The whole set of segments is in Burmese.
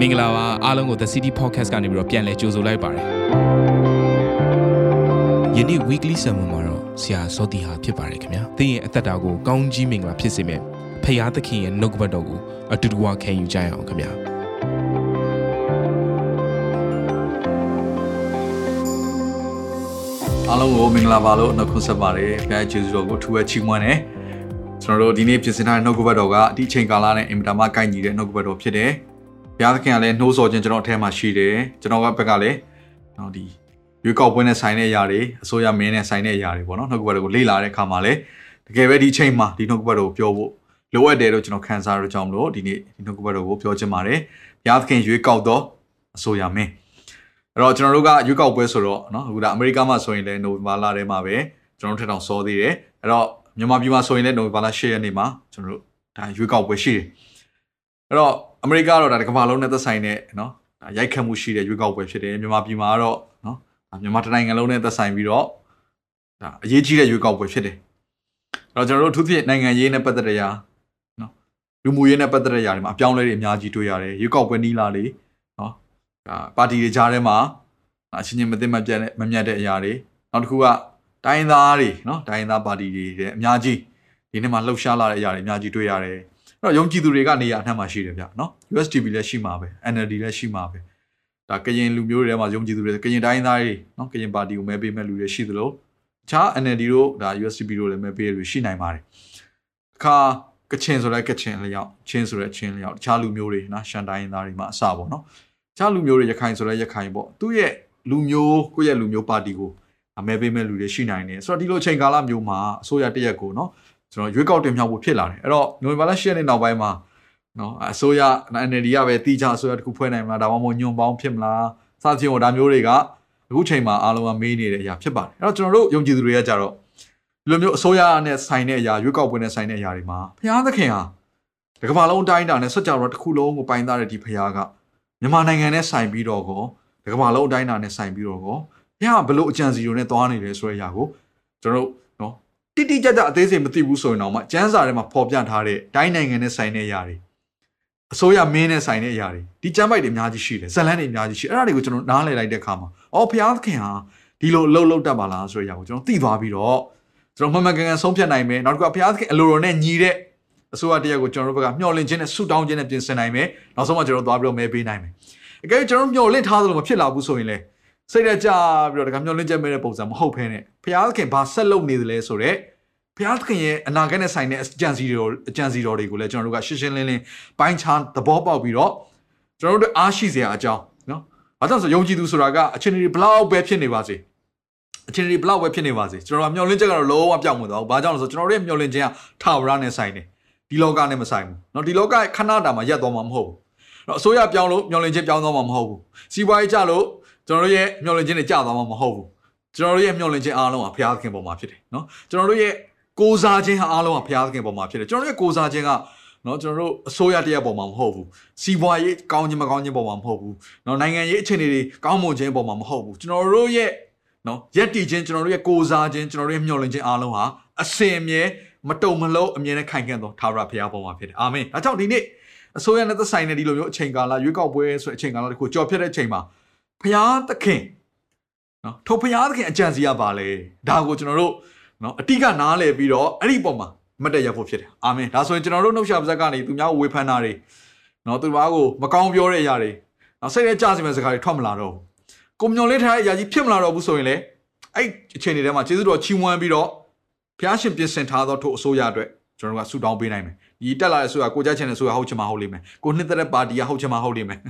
မင်္ဂလာပါအားလုံးကို The City Podcast ကနေပြီးတော့ပြန်လည်ကြိုဆိုလိုက်ပါတယ်ယနေ့ weekly sermon မှာတော့ဆရာစောတီဟာဖြစ်ပါတယ်ခင်ဗျာသင်ရဲ့အသက်တာကိုကောင်းကြီးမင်္ဂလာဖြစ်စေမယ့်ဖရာသခင်ရဲ့နှုတ်ကပတ်တော်ကိုအတူတူဝခံယူကြရအောင်ခင်ဗျာအားလုံးကိုမင်္ဂလာပါလို့နှုတ်ခွန်းဆက်ပါတယ်ဘုရားကျေးဇူးတော်ကိုထူးဝဲချီးမွမ်းတယ်ကျွန်တော်တို့ဒီနေ့ပြင်ဆင်ထားတဲ့နှုတ်ကပတ်တော်ကအဒီချိန်ကာလနဲ့အင်မတန်မှကိုက်ညီတဲ့နှုတ်ကပတ်တော်ဖြစ်တယ် ဘုရားသခင်ကလည်းနှိုးဆော်ခြင်းကျွန်တော်အထက်မှာရှိတယ်ကျွန်တော်ကဘက်ကလည်းနော်ဒီရွေးကောက်ပွဲနဲ့ဆိုင်တဲ့အရာတွေအစိုးရမင်းနဲ့ဆိုင်တဲ့အရာတွေပေါ့နော်နှုတ်ကပတ်တော်ကိုလေ့လာတဲ့အခါမှာလည်းတကယ်ပဲဒီအချိန်မှာဒီနှုတ်ကပတ်တော်ကိုပြောဖို့လိုအပ်တယ်လို့ကျွန်တော်ခံစားရကြောင်းမလို့ဒီနေ့ဒီနှုတ်ကပတ်တော်ကိုပြောချင်ပါတယ်ဘုရားသခင်ရွေးကောက်တော့အစိုးရမင်းအဲ့တော့ကျွန်တော်တို့ကရွေးကောက်ပွဲဆိုတော့နော်အခုဒါအမေရိကမှာဆိုရင်လည်းနိုဝင်ဘာလထဲမှာပဲကျွန်တော်တို့ထက်အောင်စောသေးတယ်အဲ့တော့မြန်မာပြည်မှာဆိုရင်လည်းနိုဝင်ဘာလ10ရက်နေ့မှာကျွန်တော်တို့ဒါရွေးကောက်ပွဲရှိတယ်အဲ့တော့ အမေရိကကတော့ဒါကမ္ဘာလုံးနဲ့သက်ဆိုင်တဲ့နော်ရိုက်ခတ်မှုရှိတဲ့ရွေးကောက်ပွဲဖြစ်တယ်မြန်မာပြည်မှာကတော့နော်မြန်မာတိုင်းနိုင်ငံလုံးနဲ့သက်ဆိုင်ပြီးတော့ဒါအရေးကြီးတဲ့ရွေးကောက်ပွဲဖြစ်တယ်အဲ့တော့ကျွန်တော်တို့အထူးသဖြင့်နိုင်ငံရေးနဲ့ပတ်သက်တဲ့အရာနော်လူမှုရေးနဲ့ပတ်သက်တဲ့အရာတွေမှာအပြောင်းလဲတွေအများကြီးတွေ့ရတယ်ရွေးကောက်ပွဲနီးလာလေနော်ဒါပါတီတွေကြားထဲမှာအချင်းချင်းမသိမပြတ်မမြတ်တဲ့အရာတွေနောက်တစ်ခုကတိုင်းသားတွေနော်တိုင်းသားပါတီတွေအများကြီးဒီနေ့မှာလှုပ်ရှားလာတဲ့အရာတွေအများကြီးတွေ့ရတယ် တော့ယုံကြည်သူတွေကနေရာအနှံ့မှာရှိတယ်ဗျနော် USDP လည်းရှိမှာပဲ NLD လည်းရှိမှာပဲဒါကရင်လူမျိုးတွေထဲမှာယုံကြည်သူတွေကရင်တိုင်းသားတွေနော်ကရင်ပါတီကိုမဲပေးမဲ့လူတွေရှိသလိုခြား NLD တို့ဒါ USDP တို့လည်းမဲပေးရလူရှိနိုင်ပါတယ်အခါကချင်ဆိုတဲ့ကချင်လျောက်ချင်းဆိုတဲ့ချင်းလျောက်တခြားလူမျိုးတွေနော်ရှန်တိုင်းသားတွေမှာအစပေါ့နော်တခြားလူမျိုးတွေရခိုင်ဆိုတဲ့ရခိုင်ပေါ့သူ့ရဲ့လူမျိုးကိုယ့်ရဲ့လူမျိုးပါတီကိုမဲပေးမဲ့လူတွေရှိနိုင်တယ်ဆိုတော့ဒီလိုအချိန်ကာလမျိုးမှာအစိုးရတရက်ကိုနော် ကျွန်တော်ရွေးကောက်တင်မြှောက်ဖို့ဖြစ်လာတယ်အဲ့တော့နိုဝင်ဘာလ10ရက်နေ့နောက်ပိုင်းမှာနော်အစိုးရ NLD ကပဲတီချအစိုးရတစ်ခုဖွဲ့နိုင်မလားဒါမှမဟုတ်ညွန်ပေါင်းဖြစ်မလားစသဖြင့်ဟိုဒါမျိုးတွေကအခုချိန်မှာအားလုံးကမေးနေတဲ့အရာဖြစ်ပါတယ်အဲ့တော့ကျွန်တော်တို့ယုံကြည်သူတွေကကြတော့ဒီလိုမျိုးအစိုးရနဲ့ဆိုင်တဲ့အရာရွေးကောက်ပွဲနဲ့ဆိုင်တဲ့အရာတွေမှာဘုရားသခင်ဟာဒီကမ္ဘာလုံးအတိုင်းအတာနဲ့စัจ java တစ်ခုလုံးကိုပိုင်သားတဲ့ဒီဘုရားကမြန်မာနိုင်ငံနဲ့ဆိုင်ပြီးတော့ကောဒီကမ္ဘာလုံးအတိုင်းအတာနဲ့ဆိုင်ပြီးတော့ကောဘုရားကဘလို့အကြံစီတွေနဲ့သွားနေတယ်ဆိုတဲ့အရာကိုကျွန်တော်တို့နော် တိတိကျကျအသေးစိတ်မသိဘူးဆိုရင်တော့မှကျန်းစာထဲမှာဖော်ပြထားတဲ့တိုင်းနိုင်ငံနဲ့ဆိုင်တဲ့အရာတွေအစိုးရမင်းနဲ့ဆိုင်တဲ့အရာတွေဒီကျမ်းပိုက်တွေအများကြီးရှိတယ်ဇလန်းတွေအများကြီးရှိအဲ့ဒါတွေကိုကျွန်တော်နားလည်လိုက်တဲ့အခါမှာအော်ဘုရားသခင်ဟာဒီလိုအလုပ်လုပ်တတ်ပါလားဆိုတဲ့အရာကိုကျွန်တော်သိသွားပြီးတော့ကျွန်တော်မှန်မှန်ကန်ကန်ဆုံးဖြတ်နိုင်မယ်နောက်တစ်ခုကဘုရားသခင်အလိုတော်နဲ့ညီတဲ့အစိုးရတရားကိုကျွန်တော်တို့ဘက်ကမျှော်လင့်ခြင်းနဲ့ဆုတောင်းခြင်းနဲ့ပြင်ဆင်နိုင်မယ်နောက်ဆုံးမှကျွန်တော်သွားပြီးတော့မဲပေးနိုင်မယ်အကယ်၍ကျွန်တော်မျှော်လင့်ထားသလိုမဖြစ်လာဘူးဆိုရင်လေ စိတ်ရကြပြီးတော့ဒါကမျှော်လင့်ချက်မဲ့တဲ့ပုံစံမဟုတ်ဘဲနဲ့ဘုရားသခင်ဘာဆက်လုပ်နေသလဲဆိုတော့ဘုရားသခင်ရဲ့အနာဂတ်နဲ့ဆိုင်တဲ့အကြံစီတော်အကြံစီတော်တွေကိုလည်းကျွန်တော်တို့ကရှင်းရှင်းလင်းလင်းပိုင်းခြားသဘောပေါက်ပြီးတော့ကျွန်တော်တို့အားရှိစရာအကြောင်းနော်။ဘာကြောင့်ဆိုယုံကြည်သူဆိုတာကအချင်းတွေဘလောက်ပဲဖြစ်နေပါစေ။အချင်းတွေဘလောက်ပဲဖြစ်နေပါစေကျွန်တော်ကမျှော်လင့်ချက်ကတော့လုံးဝပြောင်းမသွားဘူး။ဘာကြောင့်လဲဆိုကျွန်တော်တို့ရဲ့မျှော်လင့်ခြင်းကထာဝရနဲ့ဆိုင်တယ်။ဒီလောကနဲ့မဆိုင်ဘူး။နော်ဒီလောကခဏတာမှာရက်သွားမှာမဟုတ်ဘူး။နော်အစိုးရပြောင်းလို့မျှော်လင့်ခြင်းပြောင်းသွားမှာမဟုတ်ဘူး။စီးပွားရေးကျလို့ ကျွန်တော်တို့ရဲ့မျှော်လင့်ခြင်းတွေကျသွားမှာမဟုတ်ဘူး။ကျွန်တော်တို့ရဲ့မျှော်လင့်ခြင်းအားလုံးကဘုရားသခင်ပေါ်မှာဖြစ်တယ်နော်။ကျွန်တော်တို့ရဲ့ကိုးစားခြင်းဟာအားလုံးကဘုရားသခင်ပေါ်မှာဖြစ်တယ်ကျွန်တော်တို့ရဲ့ကိုးစားခြင်းကနော်ကျွန်တော်တို့အစိုးရတရက်ပေါ်မှာမဟုတ်ဘူးစီးပွားရေးကောင်းခြင်းမကောင်းခြင်းပေါ်မှာမဟုတ်ဘူးနော်နိုင်ငံရေးအခြေအနေတွေကောင်းမွန်ခြင်းပေါ်မှာမဟုတ်ဘူးကျွန်တော်တို့ရဲ့နော်ရက်တည်ခြင်းကျွန်တော်တို့ရဲ့ကိုးစားခြင်းကျွန်တော်တို့ရဲ့မျှော်လင့်ခြင်းအားလုံးဟာအစင်အမြဲမတုံမလုံးအမြဲတမ်းခိုင်ခန့်သောသာဝရဘုရားပေါ်မှာဖြစ်တယ်အာမင်ဒါကြောင့်ဒီနေ့အစိုးရနဲ့သက်ဆိုင်တဲ့ဒီလိုမျိုးအချိန်ကာလရွေးကောက်ပွဲဆိုတဲ့အချိန်ကာလတခုကြော်ဖြတ်တဲ့အချိန်မှာ ဘုရားသခင်နော်ထိုဘုရားသခင်အကြံစီရပါလေဒါကိုကျွန်တော်တို့နော်အတိကနားလဲပြီးတော့အဲ့ဒီပုံမှာမတ်တက်ရဖို့ဖြစ်တယ်အာမင်ဒါဆိုရင်ကျွန်တော်တို့နှုတ်ရှာပါဇက်ကနေသူများကိုဝေဖန်တာတွေနော်သူများကိုမကောင်းပြောတဲ့အရာတွေနော်စိတ်နဲ့ကြစီမဲ့စကားတွေထွက်မလာတော့ဘူးကိုမျောလေးထားတဲ့အရာကြီးဖြစ်မလာတော့ဘူးဆိုရင်လေအဲ့အချိန်တွေထဲမှာကျေးဇူးတော်ချီးမွမ်းပြီးတော့ဘုရားရှင်ပြင်ဆင်ထားသောထို့အစိုးရအတွက်ကျွန်တော်တို့ကဆုတောင်းပေးနိုင်မယ် ဒီတက်လာတဲ့ဆိုရကိုကြချင်တဲ့ဆိုရဟုတ်ချင်မှာဟုတ်လိမ့်မယ်ကိုနှစ်သက်ပါတီကဟုတ်ချင်မှာဟုတ်လိမ့်မယ်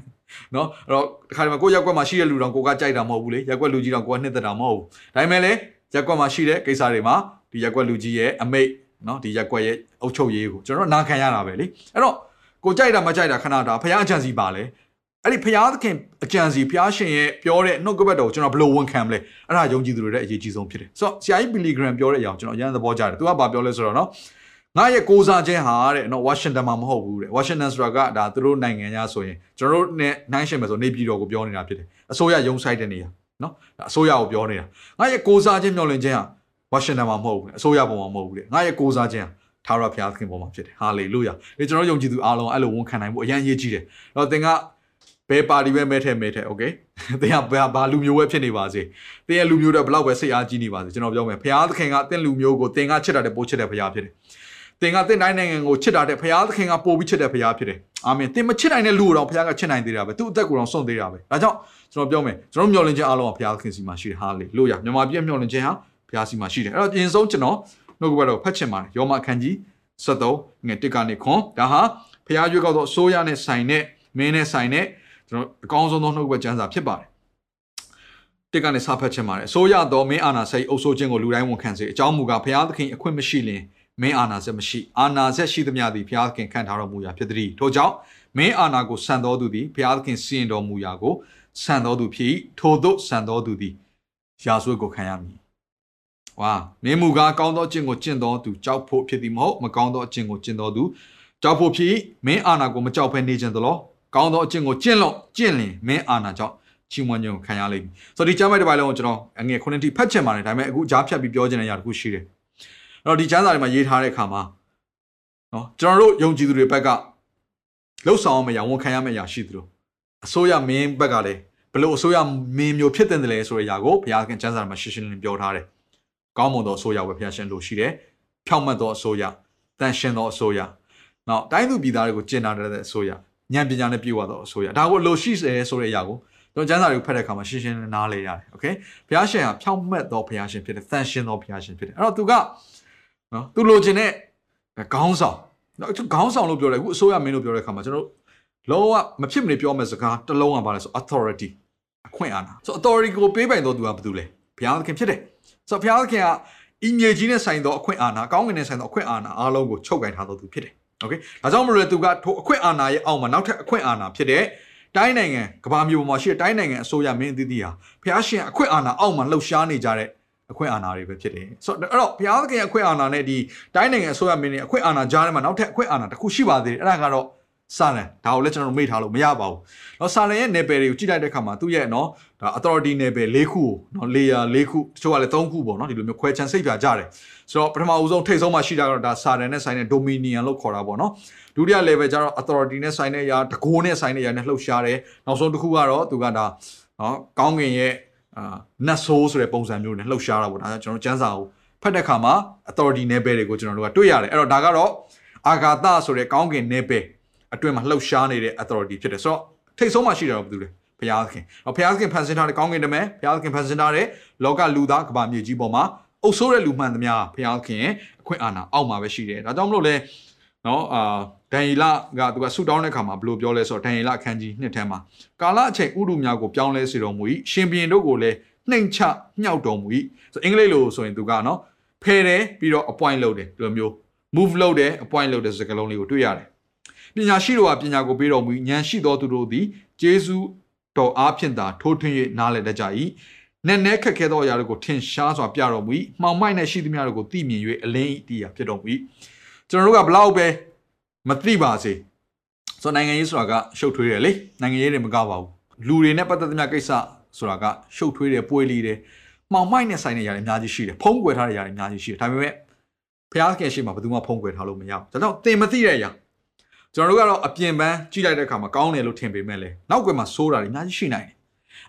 နော်အဲ့တော့ဒီခါဒီမှာကိုရက်ကွက်မှာရှိတဲ့လူတော်ကိုကကြိုက်တာမဟုတ်ဘူးလေရက်ကွက်လူကြီးတော်ကိုကနှစ်သက်တာမဟုတ်ဘူးဒါပေမဲ့လေရက်ကွက်မှာရှိတဲ့ကိစ္စတွေမှာဒီရက်ကွက်လူကြီးရဲ့အမိတ်နော်ဒီရက်ကွက်ရဲ့အုပ်ချုပ်ရေးကိုကျွန်တော်နာခံရတာပဲလေအဲ့တော့ကိုကြိုက်တာမကြိုက်တာခဏတာဖះအချန်စီပါလေအဲ့ဒီဖះသခင်အကြံစီဖះရှင်ရဲ့ပြောတဲ့နှုတ်ကပတ်တော်ကိုကျွန်တော်ဘယ်လိုဝန်ခံမလဲအဲ့ဒါယုံကြည်သူတွေရဲ့အရေးကြီးဆုံးဖြစ်တယ်ဆိုတော့ဆရာကြီးဘီလီဂရမ်ပြောတဲ့အရာကိုကျွန်တော်အရင်သဘောကျတယ်သူကဘာပြောလဲဆိုတော့နော် ငါရဲ့ကိုးစားခြင်းဟာတဲ့နော်ဝါရှင်တန်မှာမဟုတ်ဘူးတဲ့ဝါရှင်တန်ဆိုတာကဒါသူတို့နိုင်ငံရဆိုရင်ကျွန်တော်တို့နဲ့နှိုင်းရှင်မယ်ဆိုနေပြည်တော်ကိုပြောနေတာဖြစ်တယ်အစိုးရရုံးဆိုင်တဲ့နေရာနော်အစိုးရကိုပြောနေတာငါရဲ့ကိုးစားခြင်းမျှော်လင့်ခြင်းဟာဝါရှင်တန်မှာမဟုတ်ဘူးအစိုးရပုံမှာမဟုတ်ဘူးတဲ့ငါရဲ့ကိုးစားခြင်းဟာသာရဘုရားသခင်ပုံမှာဖြစ်တယ်ဟာလေလုယာဒီကျွန်တော်ယုံကြည်သူအားလုံးအဲ့လိုဝန်ခံနိုင်ဖို့အရန်ရေးကြည့်တယ်အဲ့တော့သင်က ဘယ်ပါတီပဲမဲထဲမဲထဲโอเคတင်ကဘာဘာလူမျိုးပဲဖြစ်နေပါစေတင်ရဲ့လူမျိုးတွေဘလောက်ပဲစိတ်အားကြီးနေပါစေကျွန်တော်ပြောမယ်ဖရာသခင်ကတင်လူမျိုးကိုတင်ကချစ်တာတဲ့ပိုးချစ်တဲ့ဖရာဖြစ်တယ် တင်ကတင်တိုင်းနိုင်ငံကိုချစ်တာတဲ့ဖရာသခင်ကပို့ပြီးချစ်တဲ့ဖရာဖြစ်တယ်အာမင်တင်မချစ်နိုင်တဲ့လူကိုတော့ဖရာကချစ်နိုင်သေးတာပဲသူ့အသက်ကိုတော့စွန့်သေးတာပဲဒါကြောင့်ကျွန်တော်ပြောမယ်ကျွန်တော်မျှော်လင့်ခြင်းအားလုံးကဖရာသခင်စီမှာရှိတယ်ဟာလေလို့ရမြန်မာပြည်မျှော်လင့်ခြင်းဟာဖရာစီမှာရှိတယ်အဲ့တော့အရင်ဆုံးကျွန်တော်နှုတ်ကပတ်တော်ဖတ်ချင်ပါတယ်ယောမအခန်းကြီး73ငွေ1ကနေခွန်ဒါဟာဖရာရွေးကောက်သောအစိုးရနဲ့ဆိုင်တဲ့မင်းနဲ့ဆိုင်တဲ့ကျွန်တော်အကောင်းဆုံးသောနှုတ်ကပတ်ကျမ်းစာဖြစ်ပါတယ်တစ်ကနေစာဖတ်ချင်ပါတယ်အစိုးရတော်မင်းအာနာစိတ်အုပ်စိုးခြင်းကိုလူတိုင်းဝန်ခံစေအကြောင်းမူကားဘုရားသခင်အခွင့်မရှိလင် မင်းအာနာဆက်မရှိအာနာဆက်ရှိသမျှသည်ဘုရားသခင်ခံထားတော်မူရာဖြစ်သည်ထို့ကြောင့်မင်းအာနာကိုဆန်တော်သူသည်ဘုရားသခင်စီရင်တော်မူရာကိုဆန်တော်သူဖြစ်ထို့သို့ဆန်တော်သူသည်ရာဇဝတ်ကိုခံရမည်ဝါမင်းမူကားကောင်းသောအကျင့်ကိုကျင့်တော်သူကြောက်ဖို့ဖြစ်သည်မဟုတ်မကောင်းသောအကျင့်ကိုကျင့်တော်သူကြောက်ဖို့ဖြစ်မင်းအာနာကိုမကြောက်ဖဲနေခြင်းသလားကောင်းသောအကျင့်ကိုကျင့်လို့ကျင့်လင်မင်းအာနာကြောင့်ချီးမွမ်းခြင်းကိုခံရလိမ့်မည်ဆိုတော့ဒီကျမ်းပိုက်တစ်ပိုက်လုံးကိုကျွန်တော်အငယ်ခုနှစ်တိဖတ်ချင်ပါတယ်ဒါပေမဲ့အခုကြားဖြတ်ပြီးပြောချင်တဲ့အရာတစ်ခုရှိတယ်အဲ့ တော့ဒီကျမ်းစာတွေမှာရေးထားတဲ့အခါမှာနော်ကျွန်တော်တို့ယုံကြည်သူတွေဘက်ကလှုပ်ဆောင်အောင်မရဝန်ခံရမယ့်အရာရှိသလိုအစိုးရမင်းဘက်ကလည်းဘလို့အစိုးရမင်းမျိုးဖြစ်တဲ့တယ်လဲဆိုတဲ့အရာကိုဘုရားခင်ကျမ်းစာမှာရှင်းရှင်းလင်းလင်းပြောထားတယ်။ကောင်းမွန်သောအစိုးရဝယ်ဖျားရှင်လို့ရှိတယ်။ဖြောင့်မတ်သောအစိုးရတန်ရှင်သောအစိုးရနောက်တိုင်းသူပြည်သားတွေကိုကျင့်နာတဲ့အစိုးရဉာဏ်ပညာနဲ့ပြည့်ဝသောအစိုးရဒါကိုလိုရှိတယ်ဆိုတဲ့အရာကိုကျွန်တော်ကျမ်းစာတွေကိုဖတ်တဲ့အခါမှာရှင်းရှင်းလင်းလင်းနားလည်ရတယ်။ Okay ဘုရားရှင်ကဖြောင့်မတ်သောဘုရားရှင်ဖြစ်တယ်။တန်ရှင်သောဘုရားရှင်ဖြစ်တယ်။အဲ့တော့သူက နော်သူလိုချင်တဲ့ခေါင်းဆောင်နော်ခေါင်းဆောင်လို့ပြောတယ်အခုအစိုးရမင်းလို့ပြောတဲ့အခါမှာကျွန်တော်လုံးဝမဖြစ်မနေပြောမယ့်စကားတစ်လုံးကပါလဲဆို authority အခွင့်အာဏာဆို authority ကိုပေးပိုင်တော်သူကဘာတူလဲဘုရားသခင်ဖြစ်တယ်ဆိုဘုရားသခင်ကအင်မြေကြီးနဲ့ဆိုင်သောအခွင့်အာဏာကောင်းကင်နဲ့ဆိုင်သောအခွင့်အာဏာအားလုံးကိုချုပ်ကင်ထားတော်သူဖြစ်တယ်โอเคဒါကြောင့်မလို့လေသူကထိုအခွင့်အာဏာရဲ့အောက်မှာနောက်ထပ်အခွင့်အာဏာဖြစ်တဲ့တိုင်းနိုင်ငံကဘာမျိုးပေါ်မှာရှိတဲ့တိုင်းနိုင်ငံအစိုးရမင်းအသီးသီးဟာဘုရားရှင်အခွင့်အာဏာအောက်မှာလှုပ်ရှားနေကြတဲ့ အခွင့်အာဏာတွေပဲဖြစ်တယ်ဆိုတော့အဲ့တော့ဘုရားသခင်ရဲ့အခွင့်အာဏာနဲ့ဒီတိုင်းနိုင်ငံအစိုးရမင်းရဲ့အခွင့်အာဏာကြားထဲမှာနောက်ထပ်အခွင့်အာဏာတစ်ခုရှိပါသေးတယ်အဲ့ဒါကတော့စာလန်ဒါကိုလည်းကျွန်တော်တို့မေ့ထားလို့မရပါဘူး။နော်စာလန်ရဲ့ level တွေကိုကြည့်လိုက်တဲ့အခါမှာသူ့ရဲ့နော်ဒါ authority level ၄ခုကိုနော် layer ၄ခုတချို့ကလည်း၃ခုပေါ့နော်ဒီလိုမျိုးခွဲခြမ်းစိတ်ပြကြတယ်။ဆိုတော့ပထမဦးဆုံးထိတ်ဆုံးမှရှိတာကတော့ဒါစာလန်နဲ့ဆိုင်တဲ့ dominion လို့ခေါ်တာပေါ့နော်။ဒုတိယ level ကျတော့ authority နဲ့ဆိုင်တဲ့အရာတကိုးနဲ့ဆိုင်တဲ့အရာနဲ့လှုပ်ရှားတယ်။နောက်ဆုံးတစ်ခုကတော့သူကဒါနော်ကောင်းကင်ရဲ့ အာနတ်ဆိုးဆိုတဲ့ပုံစံမျိုးနဲ့လှုပ်ရှားတာပေါ့ဒါကြောင့်ကျွန်တော်ကျမ်းစာကိုဖတ်တဲ့အခါမှာ authority level တွေကိုကျွန်တော်တို့ကတွေ့ရတယ်။အဲ့တော့ဒါကတော့အာဂါသဆိုတဲ့ကောင်းကင် level အတွင်းမှာလှုပ်ရှားနေတဲ့ authority ဖြစ်တယ်ဆိုတော့ထိတ်ဆုံးမှရှိတာတော့ဘာလို့လဲဘုရားသခင်။ဘုရားသခင်ဖန်ဆင်းထားတဲ့ကောင်းကင်တမန်ဘုရားသခင်ဖန်ဆင်းထားတဲ့လောကလူသားကမ္ဘာမြေကြီးပေါ်မှာအုပ်ဆိုးတဲ့လူမှန်သမျှဘုရားသခင်ရဲ့အခွင့်အာဏာအောက်မှာပဲရှိတယ်။ဒါကြောင့်မလို့လဲ နော်အာဒန်ယေလကသူကဆူတောင်းတဲ့ခါမှာဘယ်လိုပြောလဲဆိုတော့ဒန်ယေလအခန်းကြီးနှစ်ထဲမှာကာလအချိန်ဥဒုများကိုပြောင်းလဲစေတော်မူ၏ရှင်ဘီရင်တို့ကိုလည်းနှိမ်ချညှောက်တော်မူ၏ဆိုအင်္ဂလိပ်လိုဆိုရင်သူကနော်ဖယ်တယ်ပြီးတော့ appoint လုပ်တယ်ဒီလိုမျိုး move လုပ်တယ် appoint လုပ်တဲ့စကားလုံးလေးကိုတွေ့ရတယ်ပညာရှိတို့ကပညာကိုပေးတော်မူဉာဏ်ရှိသောသူတို့သည်ဂျေဇုတော်အားဖြင့်သာထိုးထွင်း၍နားလည်တတ်ကြ၏နက်နဲခက်ခဲသောအရာတို့ကိုထင်ရှားစွာပြတော်မူ၏မှောင်မိုက်နဲ့ရှိသမျှတို့ကိုသိမြင်၍အလင်းဤတရားဖြစ်တော်မူ၏ ကျွန်တော်တို့ကဘလောက်ပဲမသိပါစေဆိုနိုင်ငံရေးဆိုတာကရှုပ်ထွေးတယ်လေနိုင်ငံရေးတွေမကပါဘူးလူတွေနဲ့ပတ်သက်သမျှကိစ္စဆိုတာကရှုပ်ထွေးတယ်ပွေလီတယ်မှောင်မိုက်နဲ့ဆိုင်တဲ့ຢာတွေအများကြီးရှိတယ်ဖုံးကွယ်ထားတဲ့ຢာတွေအများကြီးရှိတယ်ဒါပေမဲ့ဖျားခင်ရှိမှဘယ်သူမှဖုံးကွယ်ထားလို့မရဘူးဒါကြောင့်သင်မသိတဲ့ຢာကျွန်တော်တို့ကတော့အပြင်ပန်းကြည့်လိုက်တဲ့အခါမှာကောင်းတယ်လို့ထင်ပေမဲ့လည်းနောက်ကွယ်မှာဆိုးတာတွေအများကြီးရှိနိုင်တယ်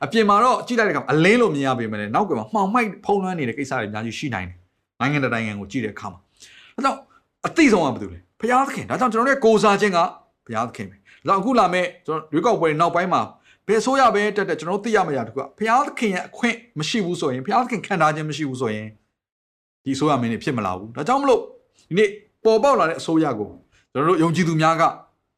အပြင်မှာတော့ကြည့်လိုက်တဲ့အခါမှာအလင်းလို့မြင်ရပေမဲ့လည်းနောက်ကွယ်မှာမှောင်မိုက်ဖုံးလွှမ်းနေတဲ့ကိစ္စတွေအများကြီးရှိနိုင်တယ်နိုင်ငံတကာနိုင်ငံကိုကြည့်တဲ့အခါမှာဒါကြောင့် အသိဆုံးကဘာလို့လဲဘုရားသခင်ဒါကြောင့်ကျွန်တော်တို့ရဲ့ကိုးစားခြင်းကဘုရားသခင်ပဲဒါကြောင့်အခုလာမဲ့ကျွန်တော်ရွေးကောက်ပွဲနောက်ပိုင်းမှာဘယ်ဆိုရပဲတက်တက်ကျွန်တော်တို့သိရမယ့်အရာတခုကဘုရားသခင်ရဲ့အခွင့်မရှိဘူးဆိုရင်ဘုရားသခင်ခံထားခြင်းမရှိဘူးဆိုရင်ဒီဆိုရမင်းနေဖြစ်မလာဘူးဒါကြောင့်မလို့ဒီနေ့ပေါ်ပေါက်လာတဲ့အစိုးရကိုကျွန်တော်တို့ယုံကြည်သူများက